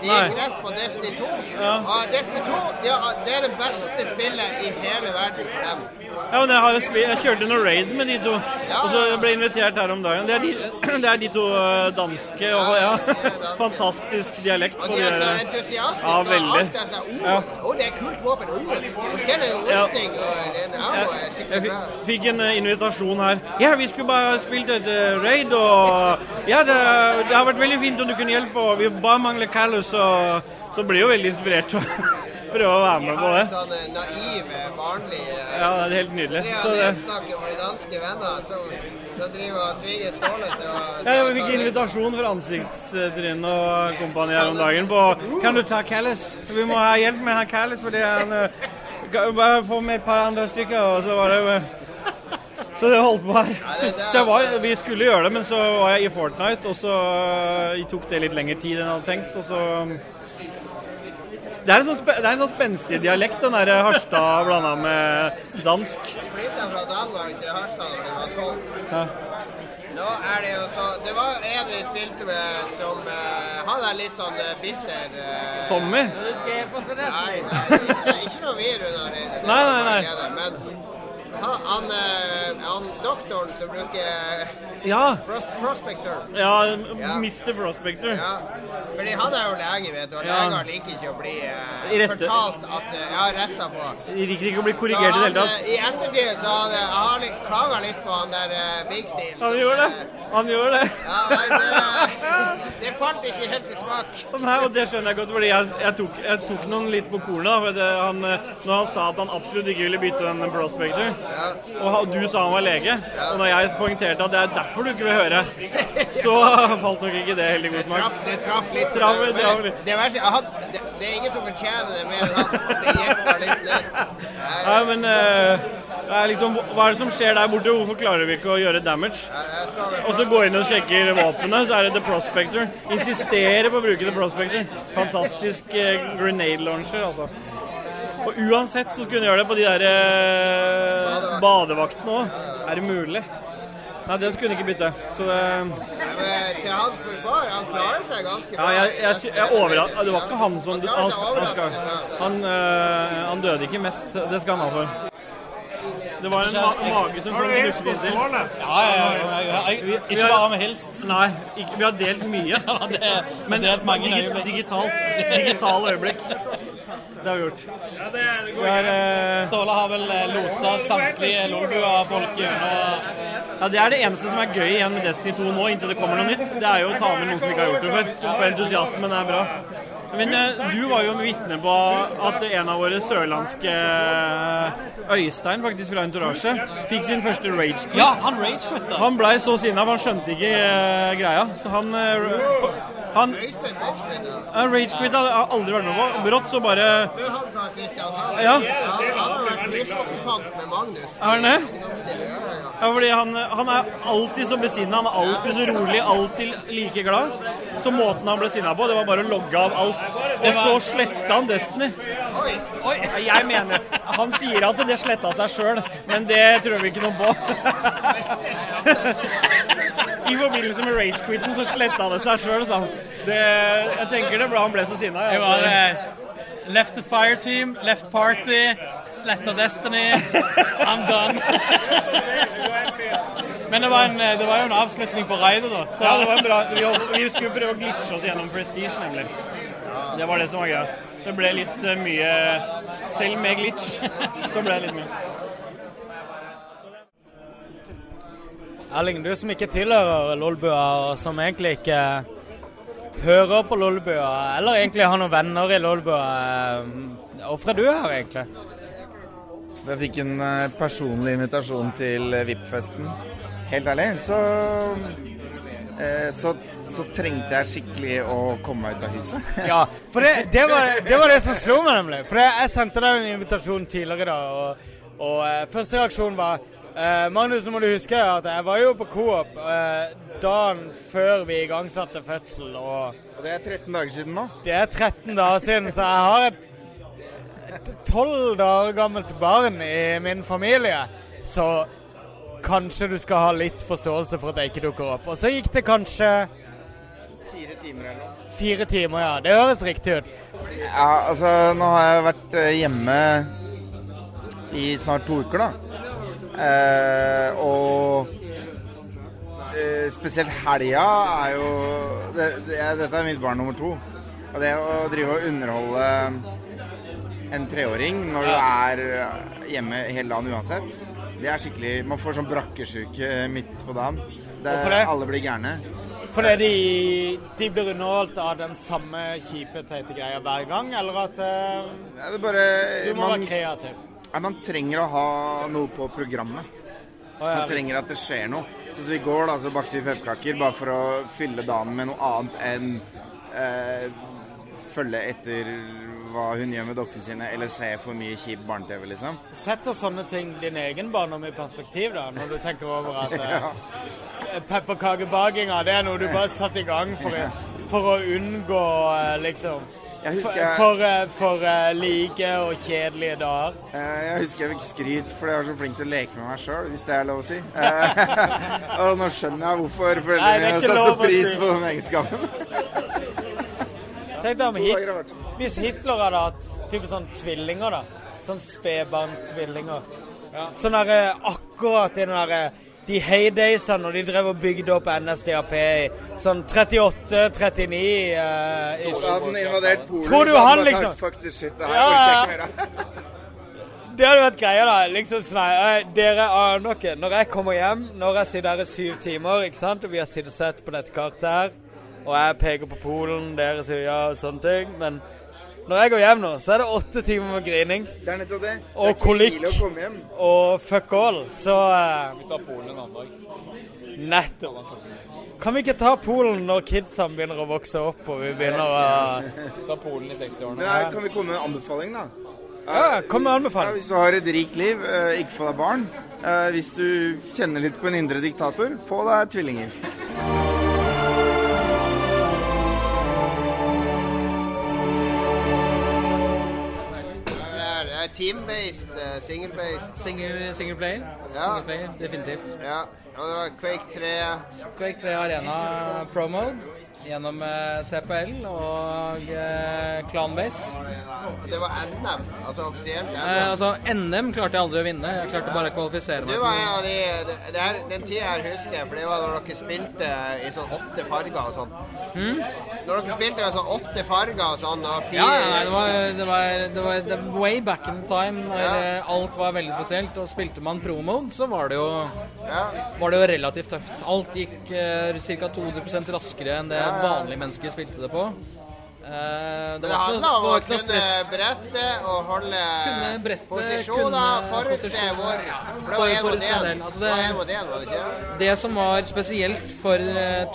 De gikk rett på Destiny 2. Ja. Og Destiny 2 ja, det er det beste spillet i hele verden for dem. Ja, men jeg, har jo jeg kjørte noe raid med de to, og så ble jeg invitert her om dagen. Det er de, det er de to eh, danske, og ja, fantastisk dialekt Og de er så entusiastiske. Ja, og alt er sånn, Ja. oh, oh, det er kult våpen. Oh, og ser du rustning Ja. og den er Jeg, skikkelig jeg bra. fikk en eh, invitasjon her. Ja, vi skulle bare spilt et eh, raid, og ja, det, det har vært veldig fint om du kunne hjelpe, og vi bare mangler Callus, og så blir jo veldig inspirert til å prøve å være med på det. Sånn eh, naive, barnlige Ja, det er helt nydelig. Så det, nedsnakket våre danske venner som, som driver og tvinger Ståle til å ja, jeg fikk invitasjon fra Ansiktstrinn og kompani her om dagen på Kan du ta Callis? Vi må ha hjelp med han Callis, fordi han eh, Bare få med et par andre stykker, og så var det eh, Så det holdt på her. Så var, vi skulle gjøre det, men så var jeg i Fortnite, og så jeg tok det litt lengre tid enn jeg hadde tenkt, og så det er, en sånn spen det er en sånn spenstig dialekt, den der Harstad blanda med dansk. Flytta fra Danmark til Harstad da jeg var tolv. Ja. Nå er det jo så Det var en vi spilte med som uh, Han er litt sånn eh, bitter. uh, Tommy? Nei, nei ikke, ikke noe vi, Runar. Nei, nei, nei. Men han, han, eh, han doktoren som bruker Ja. pros Prospector Ja, Ja. Mr. Prospector. Ja, fordi han er jo lege, vet du, og Ja. leger liker ikke å bli eh, fortalt at eh, Ja, retta på. De liker ikke å bli korrigert i det hele tatt. eh, I ettertid så har litt, klaga litt på han der uh, Big Steel. Han gjorde det. eh, Han gjorde det. Ja, det, det falt ikke helt i smak. Nei, og det skjønner jeg godt, fordi jeg, jeg, tok, jeg tok noen litt på kornet. da, det, han, eh, når han sa at han absolutt ikke ville bytte den Prospector, og du sa han var lege, og når jeg poengterte at det er derfor du ikke vil høre, så falt nok ikke det helt i god Det smak. det traff litt. Traf, men traf det, litt. det, verste, jeg had, det, det er ingen som fortjener det mer enn han. Det litt. Nei, men uh, det liksom, hva er det som skjer der borte? Hvorfor klarer vi ikke å gjøre damage? Og så går inn og sjekker våpenet, så er det The Prospector. Insisterer på å bruke The Prospector. Fantastisk uh, grenade launcher, altså. Og uansett så skulle hun gjøre det på de der eh, badevaktene òg. Er det mulig? Nei, den skulle hun ikke bytte. Så det Men til hans forsvar, han klarer seg ganske Ja, bra. jeg, i jeg, jeg overrasker, Det var ikke han som Han Han, skal, han, øh, han døde ikke mest. Det skal han ha for. Det var en ma mage som kom knuffende inn til. Ja, ja, ja, ja, ja. Ikke bare med helst. hilst. Nei, ikke, vi har delt mye. det- Men et mange digi digitalt. Digitale øyeblikk. Det har vi gjort. Vi har, eh, Ståle har vel eh, losa samtlige Lolbua-folk gjennom ja, Det er det eneste som er gøy igjen med Destiny 2 nå, inntil det kommer noe nytt. Det er jo å ta med noen som ikke har gjort det før. For entusiasmen er bra. Men eh, du var jo vitne på at en av våre sørlandske eh, Øystein, faktisk fra Entourage, fikk sin første ragequit. Ja, han ragequit da. Han blei så sinna, for han skjønte ikke eh, greia. Så han for- Han Øystein Fitchman, ja, rage quit har aldri vært med på. Brått så bare Du er han fra Kristiansand? Ja. Han har vært med Magnus. Er han det? Ja, fordi han, han er alltid så besinna, han er alltid så rolig, alltid like glad. Så måten han ble sinna på, det var bare å logge av alt. Og så sletta han Destiny. Oi, jeg mener Han sier at det sletta seg sjøl, men det tror vi ikke noe på. I forbindelse med ragequitten så sletta det seg sjøl, sa han. Jeg tenker det ble han ble så sinna. Det var eh, Left the fire team, left party, sletta Destiny, I'm done. Men det var, en, eh, det var jo en avslutning på raidet, da. Så Ja, det var en bra. Vi, vi skulle prøve å glitche oss gjennom Prestige, nemlig. Det var det som var greia. Det ble litt eh, mye Selv med glitch, så ble det litt mye. Erling, du som ikke tilhører Lolbua, og som egentlig ikke hører på Lolbua, eller egentlig har noen venner i Lolbua, eh, hvorfor er du her egentlig? Jeg fikk en eh, personlig invitasjon til eh, VIP-festen. Helt ærlig, så, eh, så så trengte jeg skikkelig å komme meg ut av huset. Ja, for det, det, var, det var det som slo meg, nemlig. For jeg, sendte deg en invitasjon tidligere da, og, og uh, første reaksjon var uh, Magnus, nå må du huske at jeg var jo på Coop uh, dagen før vi igangsatte fødsel. Og, Og det er 13 dager siden nå? Det er 13 dager siden, så jeg har et tolv dager gammelt barn i min familie, så kanskje du skal ha litt forståelse for at jeg ikke dukker opp. Og så gikk det kanskje timer eller noe. fire timer, ja. Det høres riktig ut. Ja, altså nå har jeg vært eh, hjemme i snart to uker, da. Eh, og eh, spesielt helga er jo det, det, Dette er mitt barn nummer to. Og det å drive og underholde en treåring når du er hjemme hele dagen uansett, det er skikkelig Man får sånn brakkesjuke midt på dagen. Det, Hvorfor det? Alle blir gærne. Fordi de, de blir underholdt av den samme kjipe, teite greia hver gang, eller at eh, Ja, det bare, du må man- være kreativ? Ja, man trenger å ha noe på programmet. Å, ja. Man trenger at det skjer noe. Så som i går da, så bakte vi pepperkaker bare for å fylle dagen med noe annet enn eh, følge etter hva hun gjør med dokkene sine, eller ser for mye kjip barne-TV, liksom. Setter sånne ting din egen barndom i perspektiv, da, når du tenker over at Ja. eh, pepperkakebakinga, det er noe du bare satte i gang for, for å unngå eh, liksom For, husker- for, eh, for eh, like og kjedelige dager. Jeg husker jeg fikk skryt fordi jeg var så flink til å leke med meg sjøl, hvis det er lov å si. Og nå skjønner jeg hvorfor foreldrene mine har satt så pris si. på den egenskapen. Tenk deg om Hit hvis Hitler hadde hatt type sånn tvillinger, da. Sånn spedbarntvillinger. Ja. Sånn derre akkurat i den derre de heydaysene når de drev og bygde opp NSDAP i sånn 38-39 uh, Så hadde den invadert Polen, Tror du han liksom sagt, Fuck this shit, det her Ja. Det hadde vært greia, da. Liksom sånn eh, Dere aner noe Når jeg kommer hjem, når jeg sitter her i syv timer, ikke sant, og vi har sittet sett på dette kartet her, og jeg peker på Polen, dere sier ja og sånne ting, men når jeg går hjem nå, så er det åtte timer med grining. Det er nettopp det. Det er Og kolikk. Og fuck all. Så eh, Vi tar Polen en annen dag. Nettopp. Kan vi ikke ta Polen når kidsa begynner å vokse opp og vi begynner å Ta Polen i 60-årene. Kan vi komme med en anbefaling, da? Ja, kom med anbefaling. Ja, hvis du har et rikt liv, eh, ikke få deg barn. Eh, hvis du kjenner litt på en indre diktator, få deg tvillinger. Er, team-based, eh, single-based. Single, single player. Ja. Single player, definitivt. Ja, og det var Quake 3. Quake 3 Arena Pro Mode gjennom eh, CPL og eh, Clanbase. Det var NM, altså offisielt NM. Eh, altså, NM klarte jeg aldri å vinne. Jeg klarte bare å kvalifisere meg. var av de det, det her, Den tida her husker jeg, for det var da dere spilte i sånn åtte farger og sånn. Mm? Når dere spilte i sånn åtte farger og sånn, og Ja, fire nei, det var, det var, det var det var way back in time når eh, alt var veldig spesielt. Og spilte man pro-mode, så var det, jo, var det jo relativt tøft. Alt gikk eh, ca. 200 raskere enn det Ja, ja. vanlige mennesker spilte det på. Eh, det det handla om å kunne brette og holde Kunne brette, posisjoner, forutse hvor ja. For det var én Forutse altså Det det- én var det ikke? Det som var spesielt for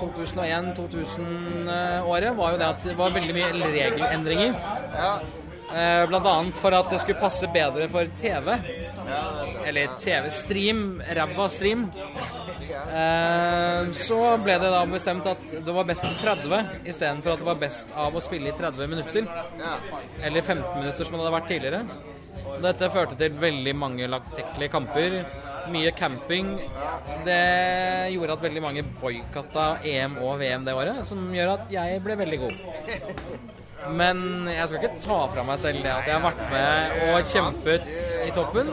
2001-2000-året, var jo det at det var veldig mye regelendringer. Eh, Blant annet for at det skulle passe bedre for TV. Eller TV-stream, ræva stream. Eh, Så ble det da bestemt at det var best i 30 istedenfor at det var best av å spille i 30 minutter. Eller 15 minutter, som det hadde vært tidligere. Dette førte til veldig mange langtekkelige kamper. Mye camping. Det gjorde at veldig mange boikotta EM og VM det året, som gjør at jeg ble veldig god. Men jeg skal ikke ta fra meg selv det at jeg har vært med og kjempet i toppen.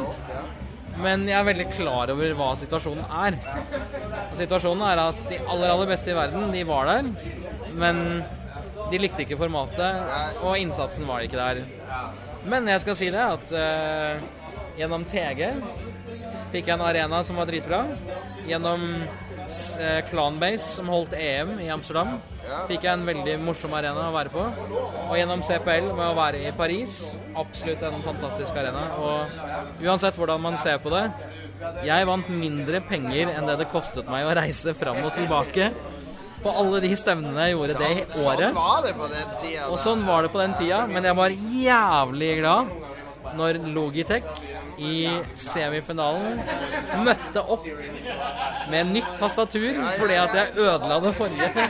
Men jeg er veldig klar over hva situasjonen er. Og situasjonen er at de aller, aller beste i verden, de var der. Men de likte ikke formatet, og innsatsen var ikke der. Men jeg skal si det at uh, gjennom TG fikk jeg en arena som var dritbra. Gjennom Clanbase, som holdt EM i Amsterdam, fikk jeg en veldig morsom arena å være på. Og gjennom CPL med å være i Paris, absolutt en fantastisk arena. Og uansett hvordan man ser på det, jeg vant mindre penger enn det det kostet meg å reise fram og tilbake. På alle de stevnene jeg gjorde det året. Sånn var det på den tida. Og sånn var det på den tida, men jeg var jævlig glad når Logitech i semifinalen møtte opp med nytt tastatur fordi at jeg ødela det forrige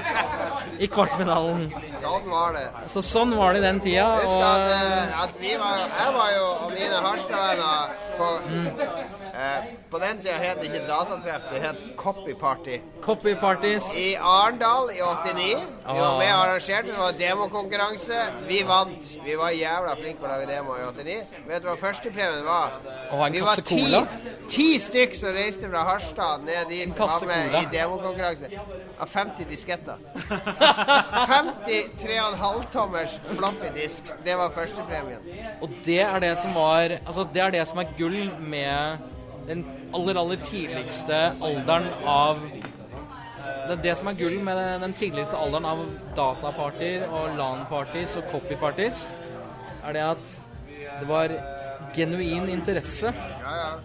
i kvartfinalen. Sånn var det. Så sånn var det i den tida. Husk at, eh, at vi var, jeg var jo og mine Harstad-venner på eh, På den tida het det ikke Datatreff, det het Copy Party. Copy Parties. I Arendal i 89. Vi var Ah. med og arrangerte, det var demokonkurranse. Vi vant. Vi var jævla flinke på å lage demo i 89. Vet du hva førstepremien var? Og en kasse ti, cola. ti stykk som reiste fra Harstad ned dit og var med i demokonkurranse. Av 50 disketter. 50 3,5-tommers floppy disk. Det var førstepremien. Og det er det som var Altså, det er det som er gull med den aller, aller tidligste alderen av Det er det som er gull med den- den tidligste alderen av datapartyer og LAN-parties og copy-parties, er det at det var genuin interesse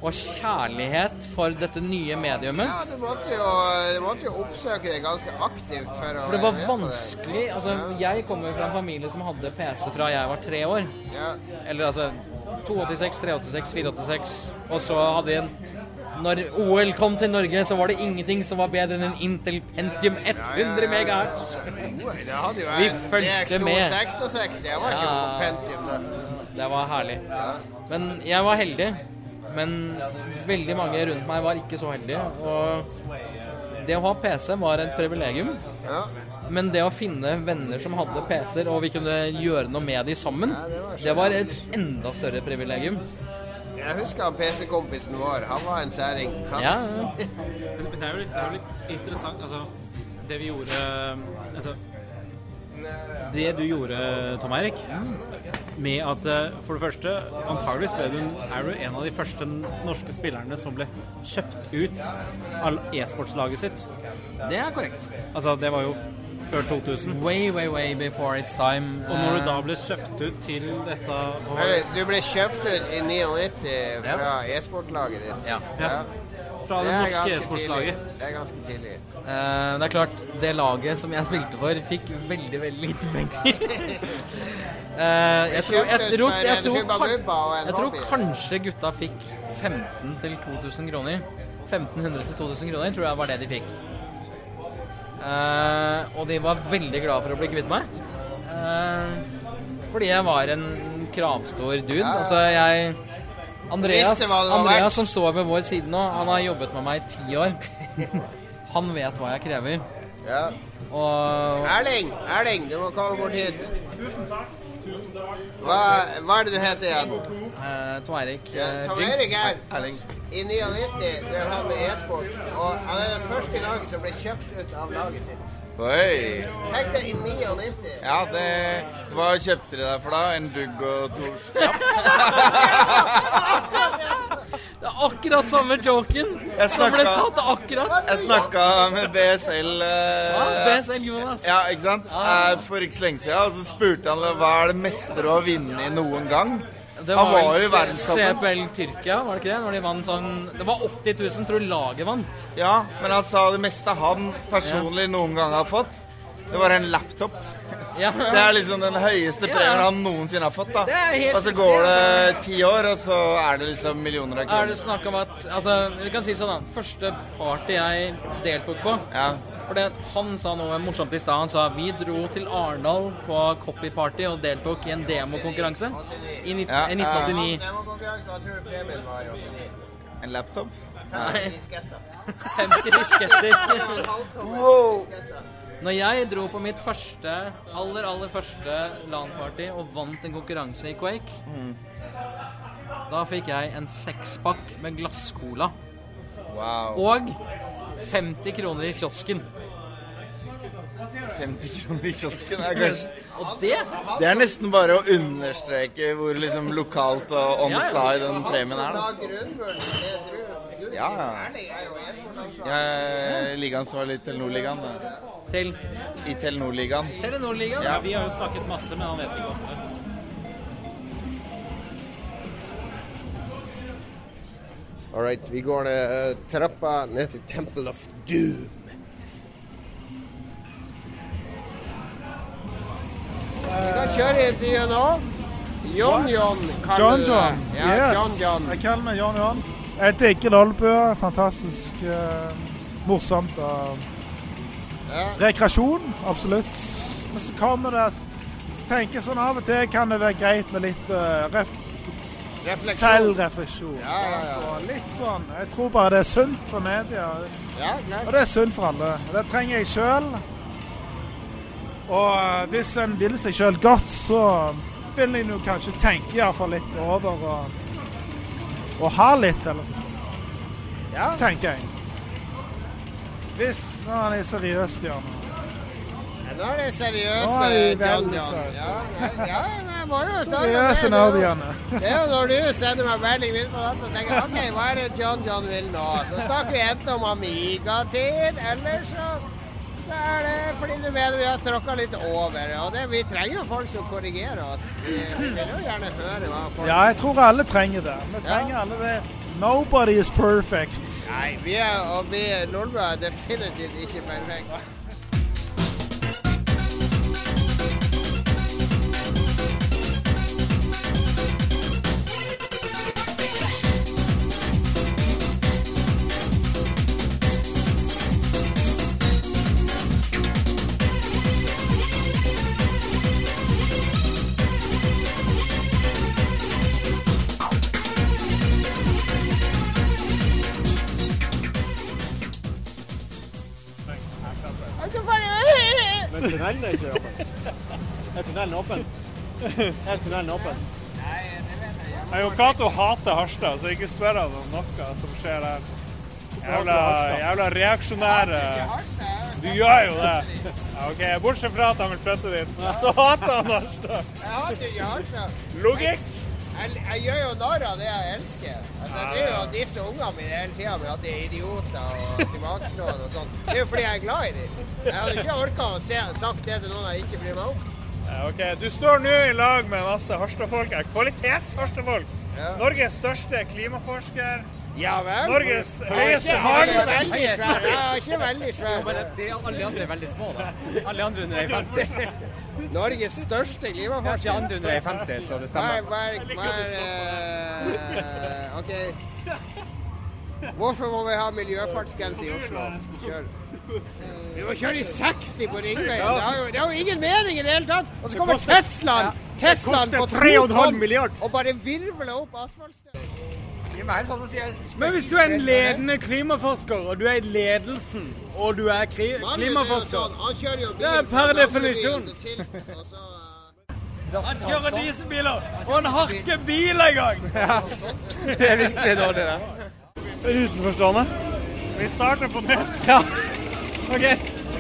og kjærlighet for dette nye mediumet. Ja, du måtte jo, du måtte jo oppsøke det ganske aktivt for å For det var vanskelig Altså, jeg kommer jo fra en familie som hadde PC fra jeg var tre år. Eller altså 286, 386, 486. Og så hadde vi en Når OL kom til Norge, så var det ingenting som var bedre enn en Intel Pentium 100 megahertz. Vi en fulgte DX2 med. det var ikke. Pentium, det. Det var herlig. Men jeg var heldig. Men veldig mange rundt meg var ikke så heldige. Og det å ha PC var et privilegium. Men det å finne venner som hadde PC-er, og vi kunne gjøre noe med de sammen, det var et enda større privilegium. Jeg husker PC-kompisen vår. Han var en særing. Han- Ja. Men det er jo litt, det er jo litt interessant, altså Det vi gjorde Altså Det du gjorde, Tom Eirik, med at eh, for det første Antageligvis ble du, er du en av de første norske spillerne som ble kjøpt ut av e-sportslaget sitt. Det er korrekt. Altså, det var jo før 2000. Way, way, way before its time. Og når du Eh, da ble kjøpt ut til dette Du ble kjøpt ut i 99 fra e-sportlaget ditt. Ja. Ja. Fra det er norske ganske e-sportslaget. Det er ganske tidlig. Uh, det er klart, det laget som jeg spilte for, fikk veldig, veldig lite penger. uh, jeg, tror, jeg, tror, jeg, tror, jeg tror kanskje gutta fikk 15 til 2000 kroner. 1500 til 2000 kroner tror jeg var det de fikk. Uh, og de var veldig glad for å bli kvitt meg. Uh, fordi jeg var en kravstor dude. Ja, ja. Altså, jeg Andreas, Andreas som står ved vår side nå, han har jobbet med meg i ti år. Han vet hva jeg krever. Ja. Og Erling, Erling, du må komme bort hit. Hva, hva er det du heter igjen? uh, Tom Eirik Ja, eh, Tom Eirik Erik Erling. I 99 drev han med e-sport, og han er den første i laget som ble kjøpt ut av laget sitt. Oi. Tenk deg i 99. Ja, det Hva kjøpte de deg for da? En dugg og to Det er akkurat samme joken Jeg som ble tatt akkurat. Jeg snakka med BSL eh, Ja, BSL Jonas. Ja, ikke sant? Eh, for ikke så lenge siden. Og så spurte han hva er det meste du har vunnet noen gang. Det han var var jo i verdenstoppen. CPL Tyrkia, var det ikke det? Når de vant sånn Det var 80 000, tror jeg laget vant. Ja, men han sa det meste han personlig noen gang har fått, det var en laptop. Ja. Det er liksom den høyeste Ja. premien han noensinne har fått. da. Helt Og så går det ti år, og så er det liksom millioner av kroner. Er det snakk om at Altså, vi kan si sånn, da. Første party jeg deltok på For det, han sa noe morsomt i stad. Han sa vi dro til Arendal på Copy Party og deltok i en demokonkurranse i, nitt- Ja, i ja. 1989. Demokonkurranse, hva tror du premien var i 89? En laptop? Nei. 50 disketter. 50 disketter. Wow. Når jeg dro på mitt første, aller, aller første LAN-party og vant en konkurranse i Quake, da fikk jeg en sekspakk med glasscola. Wow. Og 50 kroner i kiosken. 50 kroner i kiosken er kanskje Og det Det er nesten bare å understreke hvor liksom lokalt og on the fly den premien er. Da. som Ja, ja. Jeg er ligansvarlig i Telenor-ligaen. da. Til? I Telenor-ligaen. Telenor-ligaen? Ja. Vi har jo snakket masse, men han vet ikke om det. All right, vi går eh, trappa ned til Temple of Doom. Vi kan kjøre intervjuet nå. John John kaller John du John. Ja, yes. John John. Jeg kaller meg John John. Jeg digger lolbøker. Fantastisk uh, morsomt. og rekreasjon, absolutt. Men så kommer det tenker sånn Av og til kan det være greit med litt uh, ref, Refleksjon. selvrefleksjon. Ja, ja, ja. Og litt sånn Jeg tror bare det er sunt for media. Ja, greit. Og det er sunt for alle. Det trenger jeg sjøl. Og eh, hvis en vil seg sjøl godt, så vil en jo kanskje tenke iallfall litt over og, og ha litt selvrefleksjon. Ja. Tenker jeg. Hvis Nå er det seriøs, Jan. Nå er det seriøse er John-John. Ja, ja, jeg må jo. Seriøse nerdiene. Det er jo når du sender meg melding midt på natta og tenker OK, hva er det John John vil nå? Så snakker vi enten om Amiga-tid, eller så, så er det fordi du mener vi har tråkka litt over. Og det, vi trenger jo folk som korrigerer oss. Vi, vi vil jo gjerne høre hva folk Ja, jeg tror alle trenger det. Vi trenger alle det. Nobody is perfect. Nei, vi er, og vi nordmenn er definitivt ikke perfekt. Er tunnelen åpen? Jeg og Cato hater Harstad, så ikke spør han om noe som skjer der. Jævla, jævla reaksjonære Du gjør jo det. Ja, ok, Bortsett fra at han vil flytte dit, så hater han Harstad. Jeg hater ikke Harstad. Logikk. Jeg, jeg gjør jo narr av det jeg elsker. Altså, jeg driver jo og disser ungene mine hele tida med at de er idioter og tilbakeslående og sånn. Det er jo fordi jeg er glad i dem. Jeg hadde ikke orka å se, sagt det til noen jeg ikke bryr meg om. Ja, ok, Du står nå i lag med masse Harstad-folk. her. Kvalitets-Harstad-folk. Norges største klimaforsker. Ja vel. Norges høyeste jeg er ikke veldig svær. Svær. Men det alle andre er veldig små, da. Alle andre under 1,50. Norges største klimaforsker. Ja, andre under 1,50, så det er, stemmer. Hver, hver, er eh, OK. Hvorfor må vi ha miljøfartsgrense i Oslo? Kjør. Vi må kjøre i 60 på Ringveien. Det har jo, det har jo ingen mening i det hele tatt. Og så kommer koster- Teslaen Teslaen på koster 3,5 milliard. og bare virvler opp asfaltstøv. Men hvis du er en ledende klimaforsker, og du er i ledelsen, og du er er klimaforsker sånn, Det er per definisjon. gamlebilen til, og så, Han kjører dieselbiler, og han har ikke bil engang! Det er virkelig dårlig, det. Utenforstående. Vi starter på nytt. Ja. OK.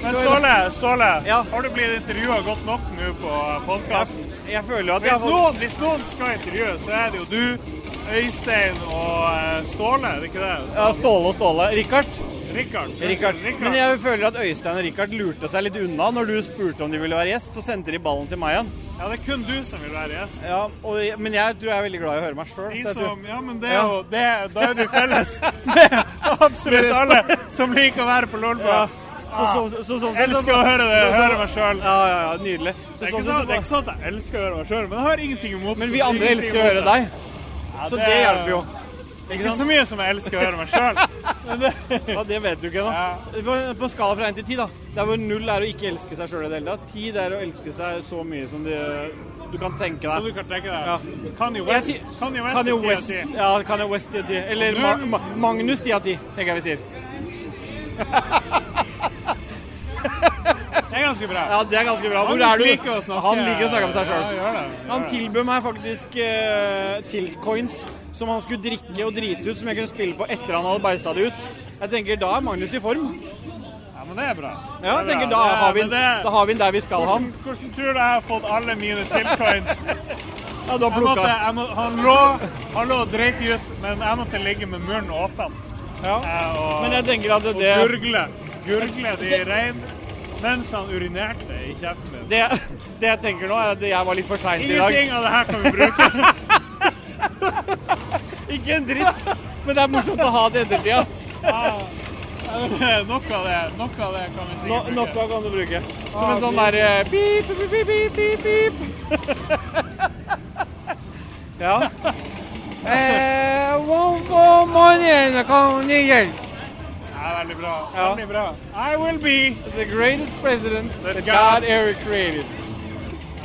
Men Ståle, Ståle har du blitt intervjua godt nok nå på podkasten? Jeg føler jo at jeg Hvis har fått noen, hvis noen skal intervjue, så er det jo du, Øystein og eh, Ståle, er det ikke det? Ja, Ståle og Ståle. Richard. Rikard. Men jeg føler at Øystein og Rikard lurte seg litt unna når du spurte om de ville være gjest. Så sendte de ballen til meg igjen. Ja, det er kun du som vil være gjest. Ja, og, men jeg tror jeg er veldig glad i å høre meg sjøl. Tror... ja, men det er jo det, Da er du felles med absolutt alle som liker å være på Lolbua. Ja. Så, så, så, så, sett- elsker å høre det, høre meg sjøl. Ja, ja, ja, nydelig. Så, Det er, sånn ikke sånn, det er ikke sånn at jeg elsker å høre meg sjøl, men jeg har ingenting imot Men vi andre elsker å høre deg. Så det hjelper jo. Ikke så mye som jeg elsker å høre meg sjøl. Ja, det vet du ikke ennå. På, på skala fra 1 til 10, da. Der hvor null er å ikke elske seg sjøl i det hele tatt. Ti er å elske seg så mye som du, du kan tenke deg. Som du kan tenke deg. Kanye West. Jeg Kanye West Ja, Kan 10 av West. 10. Ja, Kanye West 10 av 10. Eller Ma. Ma Magnus 10 av 10, tenker jeg vi sier. Det er ganske bra. Ja, det er ganske bra. Hvor er du? Han liker å snakke om seg sjøl. Han tilbød meg faktisk uh, tiltcoins som han skulle drikke og drite ut, som jeg kunne spille på etter han hadde bæsja det ut. Jeg tenker da er Magnus i form. Ja, men det er bra. Ja, jeg er tenker da har vi, det- da har vi den der vi skal ha den. hvordan tror du jeg har fått alle mine tilcoins? Ja, du har plukka. han, lå, han lå og dreit ut, men jeg måtte ligge med munnen åpen. Ja. Eh, og, Men jeg tenker at det- og gurgle. Gurgle det i rein mens han urinerte i kjeften min. Det, det jeg tenker nå, er at jeg var litt for sein i dag. Ingenting av det her kan vi bruke. Ikke en dritt, men det er morsomt å ha det i ettertida. Ja, Noe av det, nok av det kan vi No, sikkert noe bruke. kan du bruke. Som Ah, en sånn derre der eh, pip, pip, pip, pip, pip, pip. Ja. Eh, hvorfor mannen kan ni hjelpe? Ja, veldig bra. Ja. Veldig bra. I will be The greatest president that that God God ever created.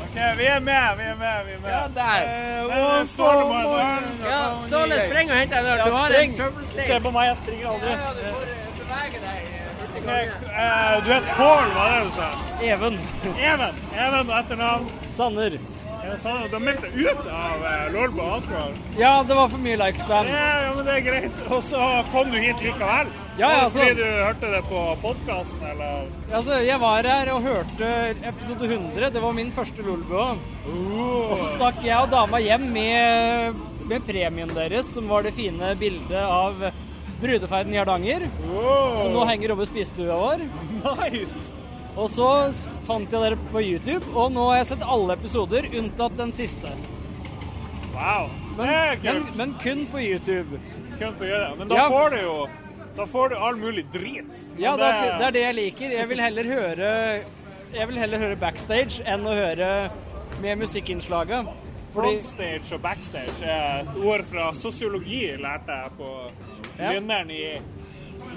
Ok, vi er med, vi er med. vi er med. Ja, der. Eh, one for one. Ja, Ståle, spreng og hent deg. Du har en shovel Se på meg, jeg springer aldri. Ja, ja, du får eh, bevege deg. eh, Ok, eh, du heter Pål, hva er det du sa? Even. Even. Even etternavn. Sanner. Sånn at de meldte ut av eh, Lolbo Outlaw? Ja, det var for mye likespam. Ja, ja, men det er greit. Og så kom du hit likevel? Ja, ja, Var så- Fordi du hørte det på podkasten, eller? Altså, jeg var her og hørte episode 100. Det var min første Lolbua. Uh. Og så stakk jeg og dama hjem med, med premien deres, som var det fine bildet av brudeferden i Hardanger. Som nå henger over spisestua vår. Nice! Og så fant jeg dere på YouTube, og nå har jeg sett alle episoder, unntatt den siste. Wow. Men, det er kult. men kun på YouTube. Kun på YouTube. Men da Ja. får du jo Da får du all mulig drit. Ja, det er, det er det jeg liker. Jeg vil heller høre Jeg vil heller høre backstage enn å høre med musikkinnslaget. Fordi Frontstage og backstage er et ord fra sosiologi, lærte jeg på Ja. I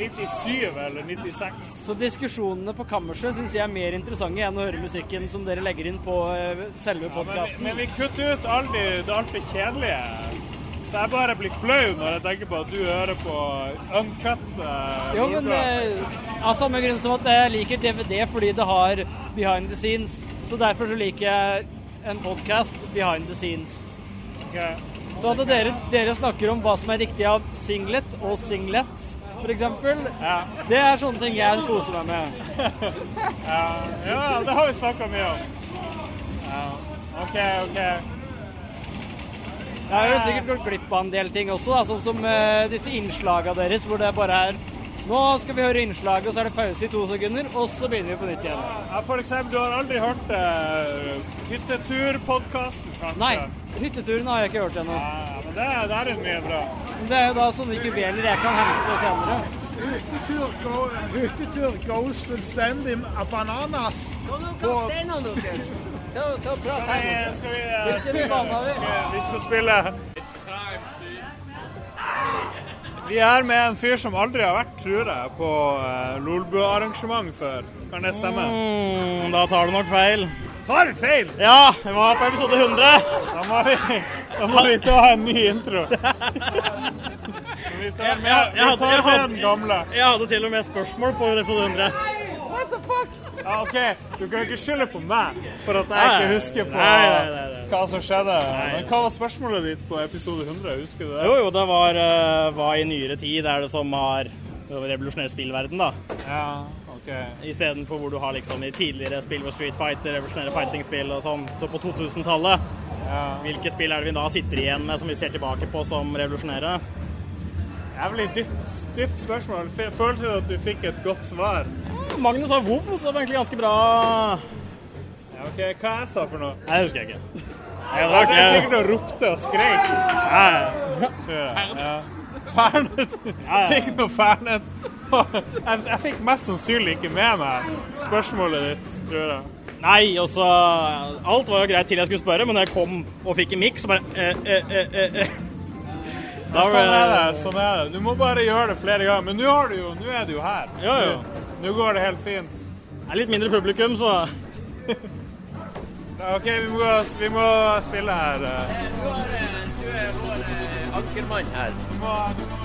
97 eller 96. Så diskusjonene på kammerset syns jeg er mer interessante enn å høre musikken som dere legger inn på eh, selve podkasten. Ja, men vi kutter ut alt det, alt det kjedelige. Så jeg bare blir flau når jeg tenker på at du hører på uncut uh, Jo, men eh, av samme grunn som at jeg liker DVD fordi det har behind the scenes. Så derfor så liker jeg en podkast behind the scenes. Så at dere, dere snakker om hva som er riktig av singlet og singlet, f.eks., det er sånne ting jeg koser meg med. ja, ja, det har vi snakka mye om. Ja. OK, OK. Jeg har jo sikkert gått glipp av en del ting også, da, sånn som uh, disse innslagene deres, hvor det bare er Nå skal vi høre innslaget, og så er det pause i to sekunder, og så begynner vi på nytt igjen. Ja, for eksempel, du har aldri hørt uh, Hytteturpodkasten, kanskje? Nei, hytteturen har jeg ikke hørt ennå. Ja, men det, det er mye bra. Det er jo da sånne juveler jeg kan hente senere. Hyttetur, go, hyttetur goes fullstendig bananas. Hva steinene deres? Ta, ta prat her. skal vi, banna, vi. Ok, vi skal spille Vi er her med en fyr som aldri har vært, tror jeg, på uh, Lolbua-arrangement før. Kan det stemme? Mm, da tar du nok feil. Tar du feil? Ja, vi var på episode 100. Da må vi, da må vi ta en ny intro. Vi tar med, Jeg- jeg vi hadde- tar jeg med den gamle. Jeg hadde til og med spørsmål på episode 100. What the fuck? Ja, OK, du kan ikke skylde på meg for at jeg ikke husker på nei, nei, nei, hva som skjedde. Men hva var spørsmålet ditt på episode 100? Husker du det? Jo, jo, det var eh, hva i nyere tid er det som har revolusjonert spillverden, da. Ja, ok. Istedenfor hvor du har liksom i tidligere spill hvor Street Fighter, revolusjonerer fighting-spill og sånn. Så på 2000-tallet, hvilke spill er det vi da sitter igjen med som vi ser tilbake på som revolusjonære? Jævlig dypt, dypt spørsmål. Følte du at du fikk et godt svar? Magnus har vov, så det var egentlig ganske bra. Ja, ok, Hva jeg sa for noe? Nei, det husker jeg ikke. Jeg var sikkert og ropte og skrek. Fernet. Fernet. Fikk noe fernet. Jeg, jeg fikk mest sannsynlig ikke med meg spørsmålet ditt, tror jeg. Nei, altså Alt var jo greit til jeg skulle spørre, men når jeg kom og fikk en mikk, så bare eh, eh, eh, eh, eh. Ja, sånn er det. Eh, sånn er det. Du må bare gjøre det flere ganger. Men nå er du jo her. Ja, ja. Nå går det helt fint. Det er litt mindre publikum, så OK, vi må, vi må, spille her. Eh. Eh, du, har, du er vår ankermann her. Du må, du må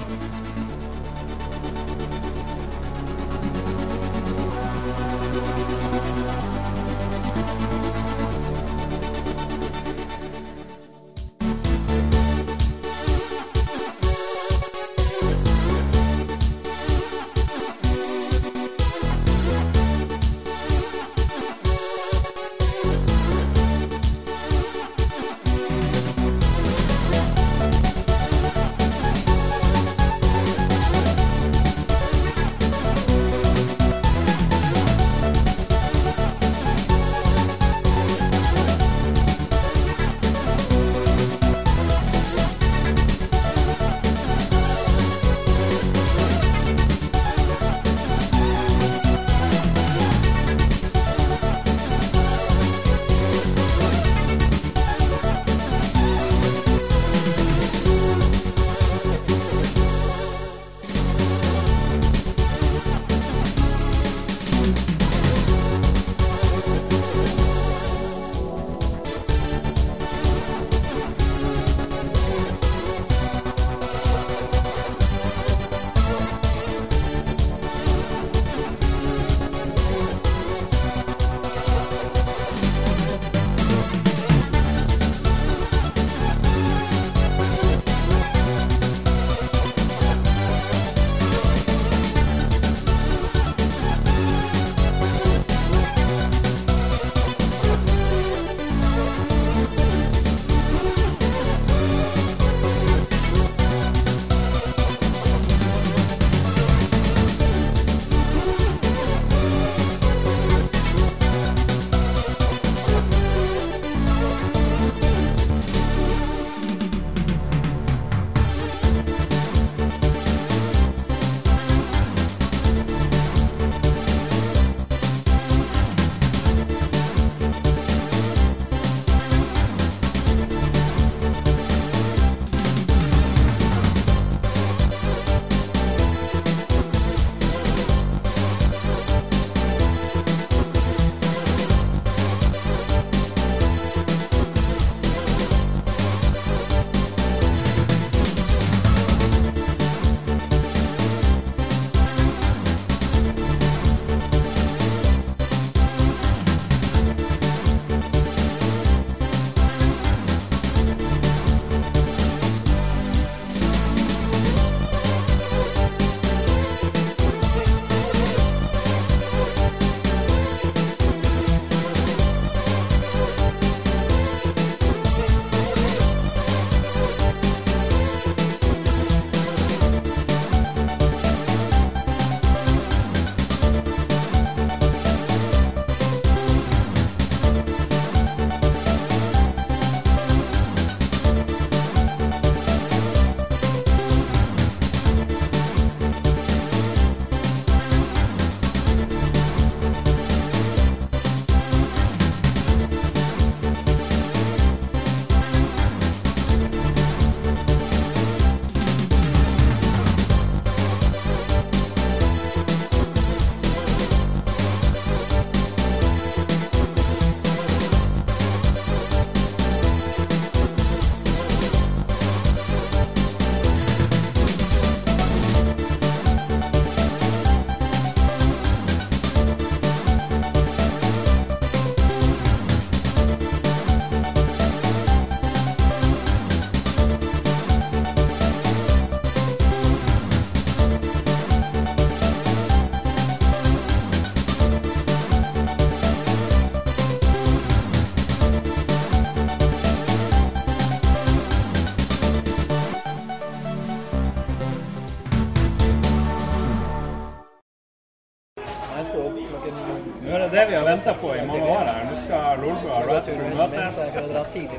Venta på i mange år her. Nå skal Lolbø og til Bull møtes.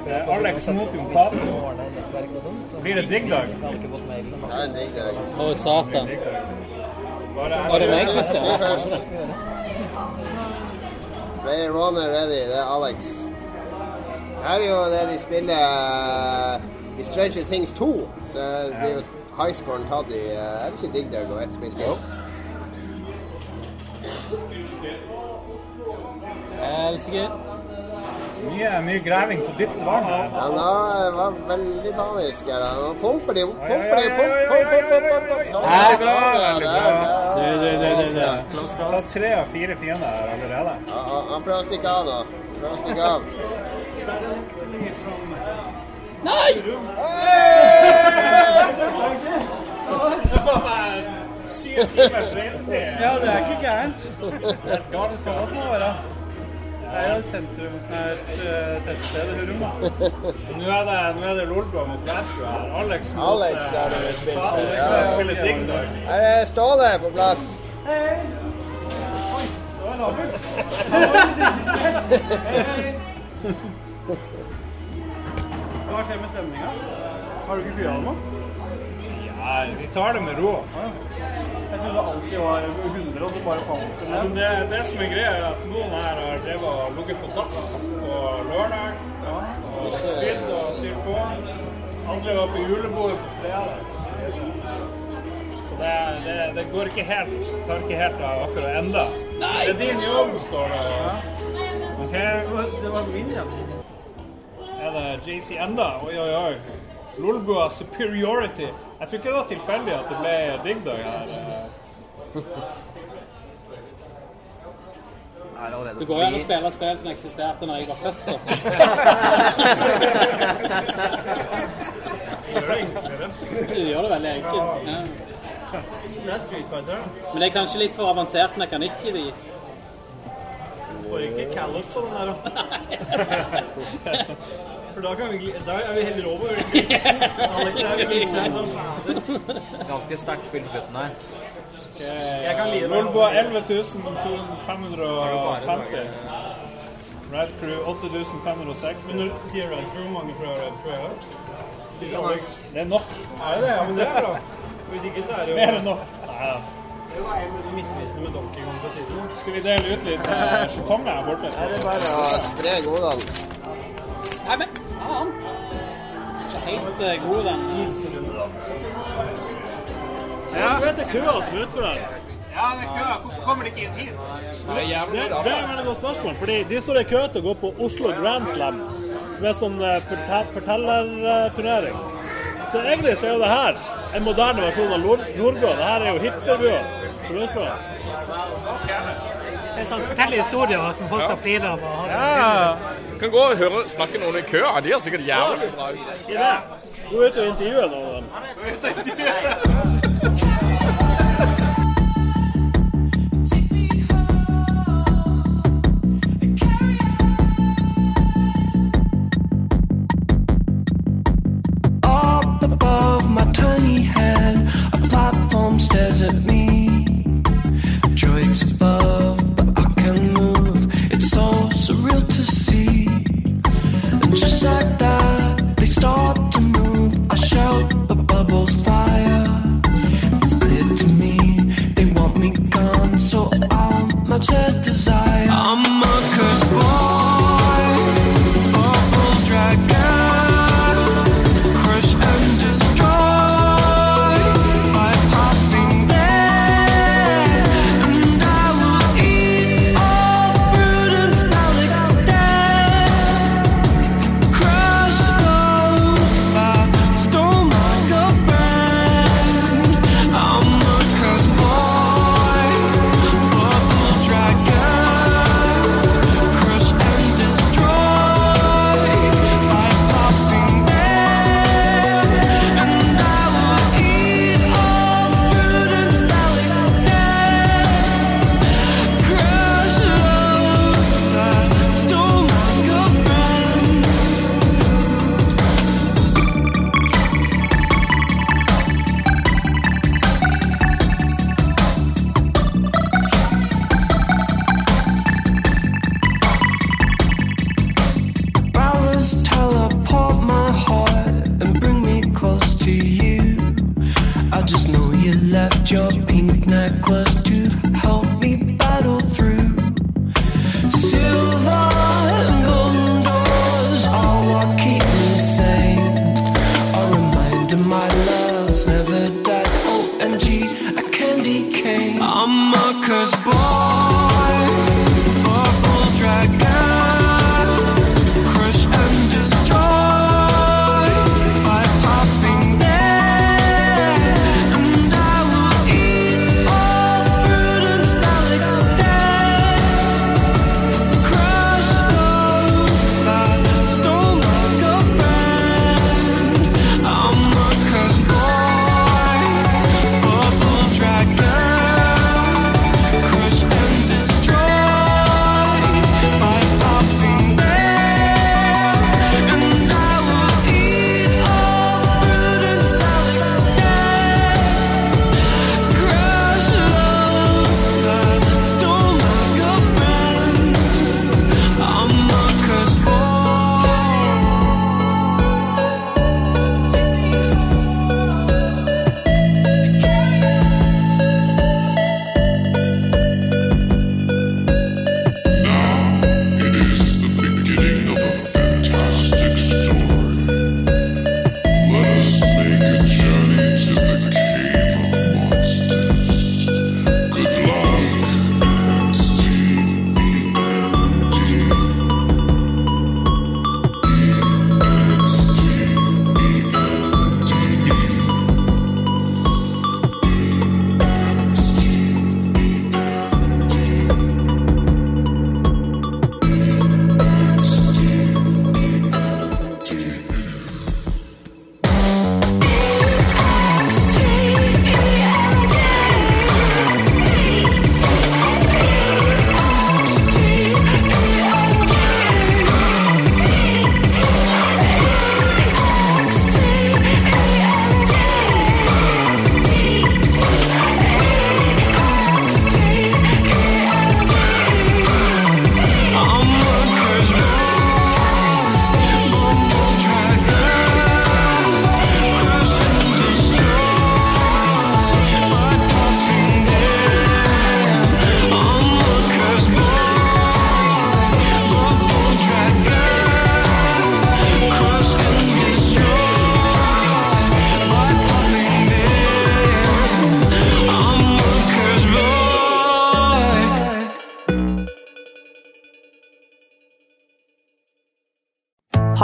Det er Alex mot Jon Cato. Blir det digg dag? Det er en digg dag. Å, satan. Var det meg, Kristian? Vi først. Ray Ron er ready. Det er Alex. Her er jo det de spiller eh, i Stranger Things 2. Så blir jo highscoren tatt i eh, Er det ikke digg dag og ett spill til? Helsike. Mye, mye graving på dypt vann her. Ja, nå det var veldig panisk her. da. Nå pumper de opp, pumper de opp, pump, pump, pump, pump, pump, pump. Sånn, der, der, Du, du, du, Ta tre av fire fiender her allerede. Ja, han- prøver å stikke av nå. Prøver å stikke av. Nei! Syv timers reisetid. Ja, det er ikke gærent. Det er galt så må det være. Det er et sentrumsnært uh, tettsted, Hurum. da. Nå er det, nå er det Lolbø mot Lærsjø her. Alex mot Alex eh, er det vi spiller. Alex Ja. skal spille digg dag. Her er Ståle på plass. Hva skjer med stemninga? Har du ikke fyra den nå? Ja, vi tar det med ro. Jeg trodde det alltid var 100, og så bare falt det ned. det, det som er greia, er at noen her har drevet og ligget på dass på lørdag og spilt og syrt på. Andre var på julebordet på fredag. Så det, det, det går ikke helt tar ikke helt av akkurat enda. Det er din jobb, står det. OK? Det var min, jobb. Er det JC enda? Oi, oi, oi. Lolbua superiority. Jeg tror ikke det var tilfeldig at det ble digg-dag her. Det går jo an å spille spill som eksisterte når jeg var født. da. Gjør det enklere. Det gjør det veldig enkelt. Ja. Men det er kanskje litt for avansert mekanikk i de. Får ikke Callos på den der, da. For da, kan vi, da er vi heller over er fader. Ganske sterkt spill på slutten her. Jeg kan lide meg. Lolbua 11 550. Red Crew 8506. Men når du sier Red Crew, hvor mange fra Red Crew er det? Det er nok. Er det det? Ja, men det er bra. Hvis ikke så er det jo Mer enn nok. Nei. Det var misvisende med Donkey Kong på siden. Skal vi dele ut litt eh, skjetonger her borte? Er det bare å spre godene. Nei, men faen! Ikke helt uh, god, den. Ja. Du vet det er køer som er utfor der. Ja, det er køer. Hvorfor kommer de ikke inn hit? Det, det er et veldig godt spørsmål, fordi de står i kø til å gå på Oslo Grand Slam, som er sånn uh, fortel fortellerturnering. Så egentlig så er jo det her en moderne versjon av Nordbø. Det her er jo hipsterbua som er. Det er sånn, Fortell historier som folk har flire av. Ja. Kan gå og høre snakke noen i køa. De har sikkert jævlig bra I er ute ut og intervjue noen av dem.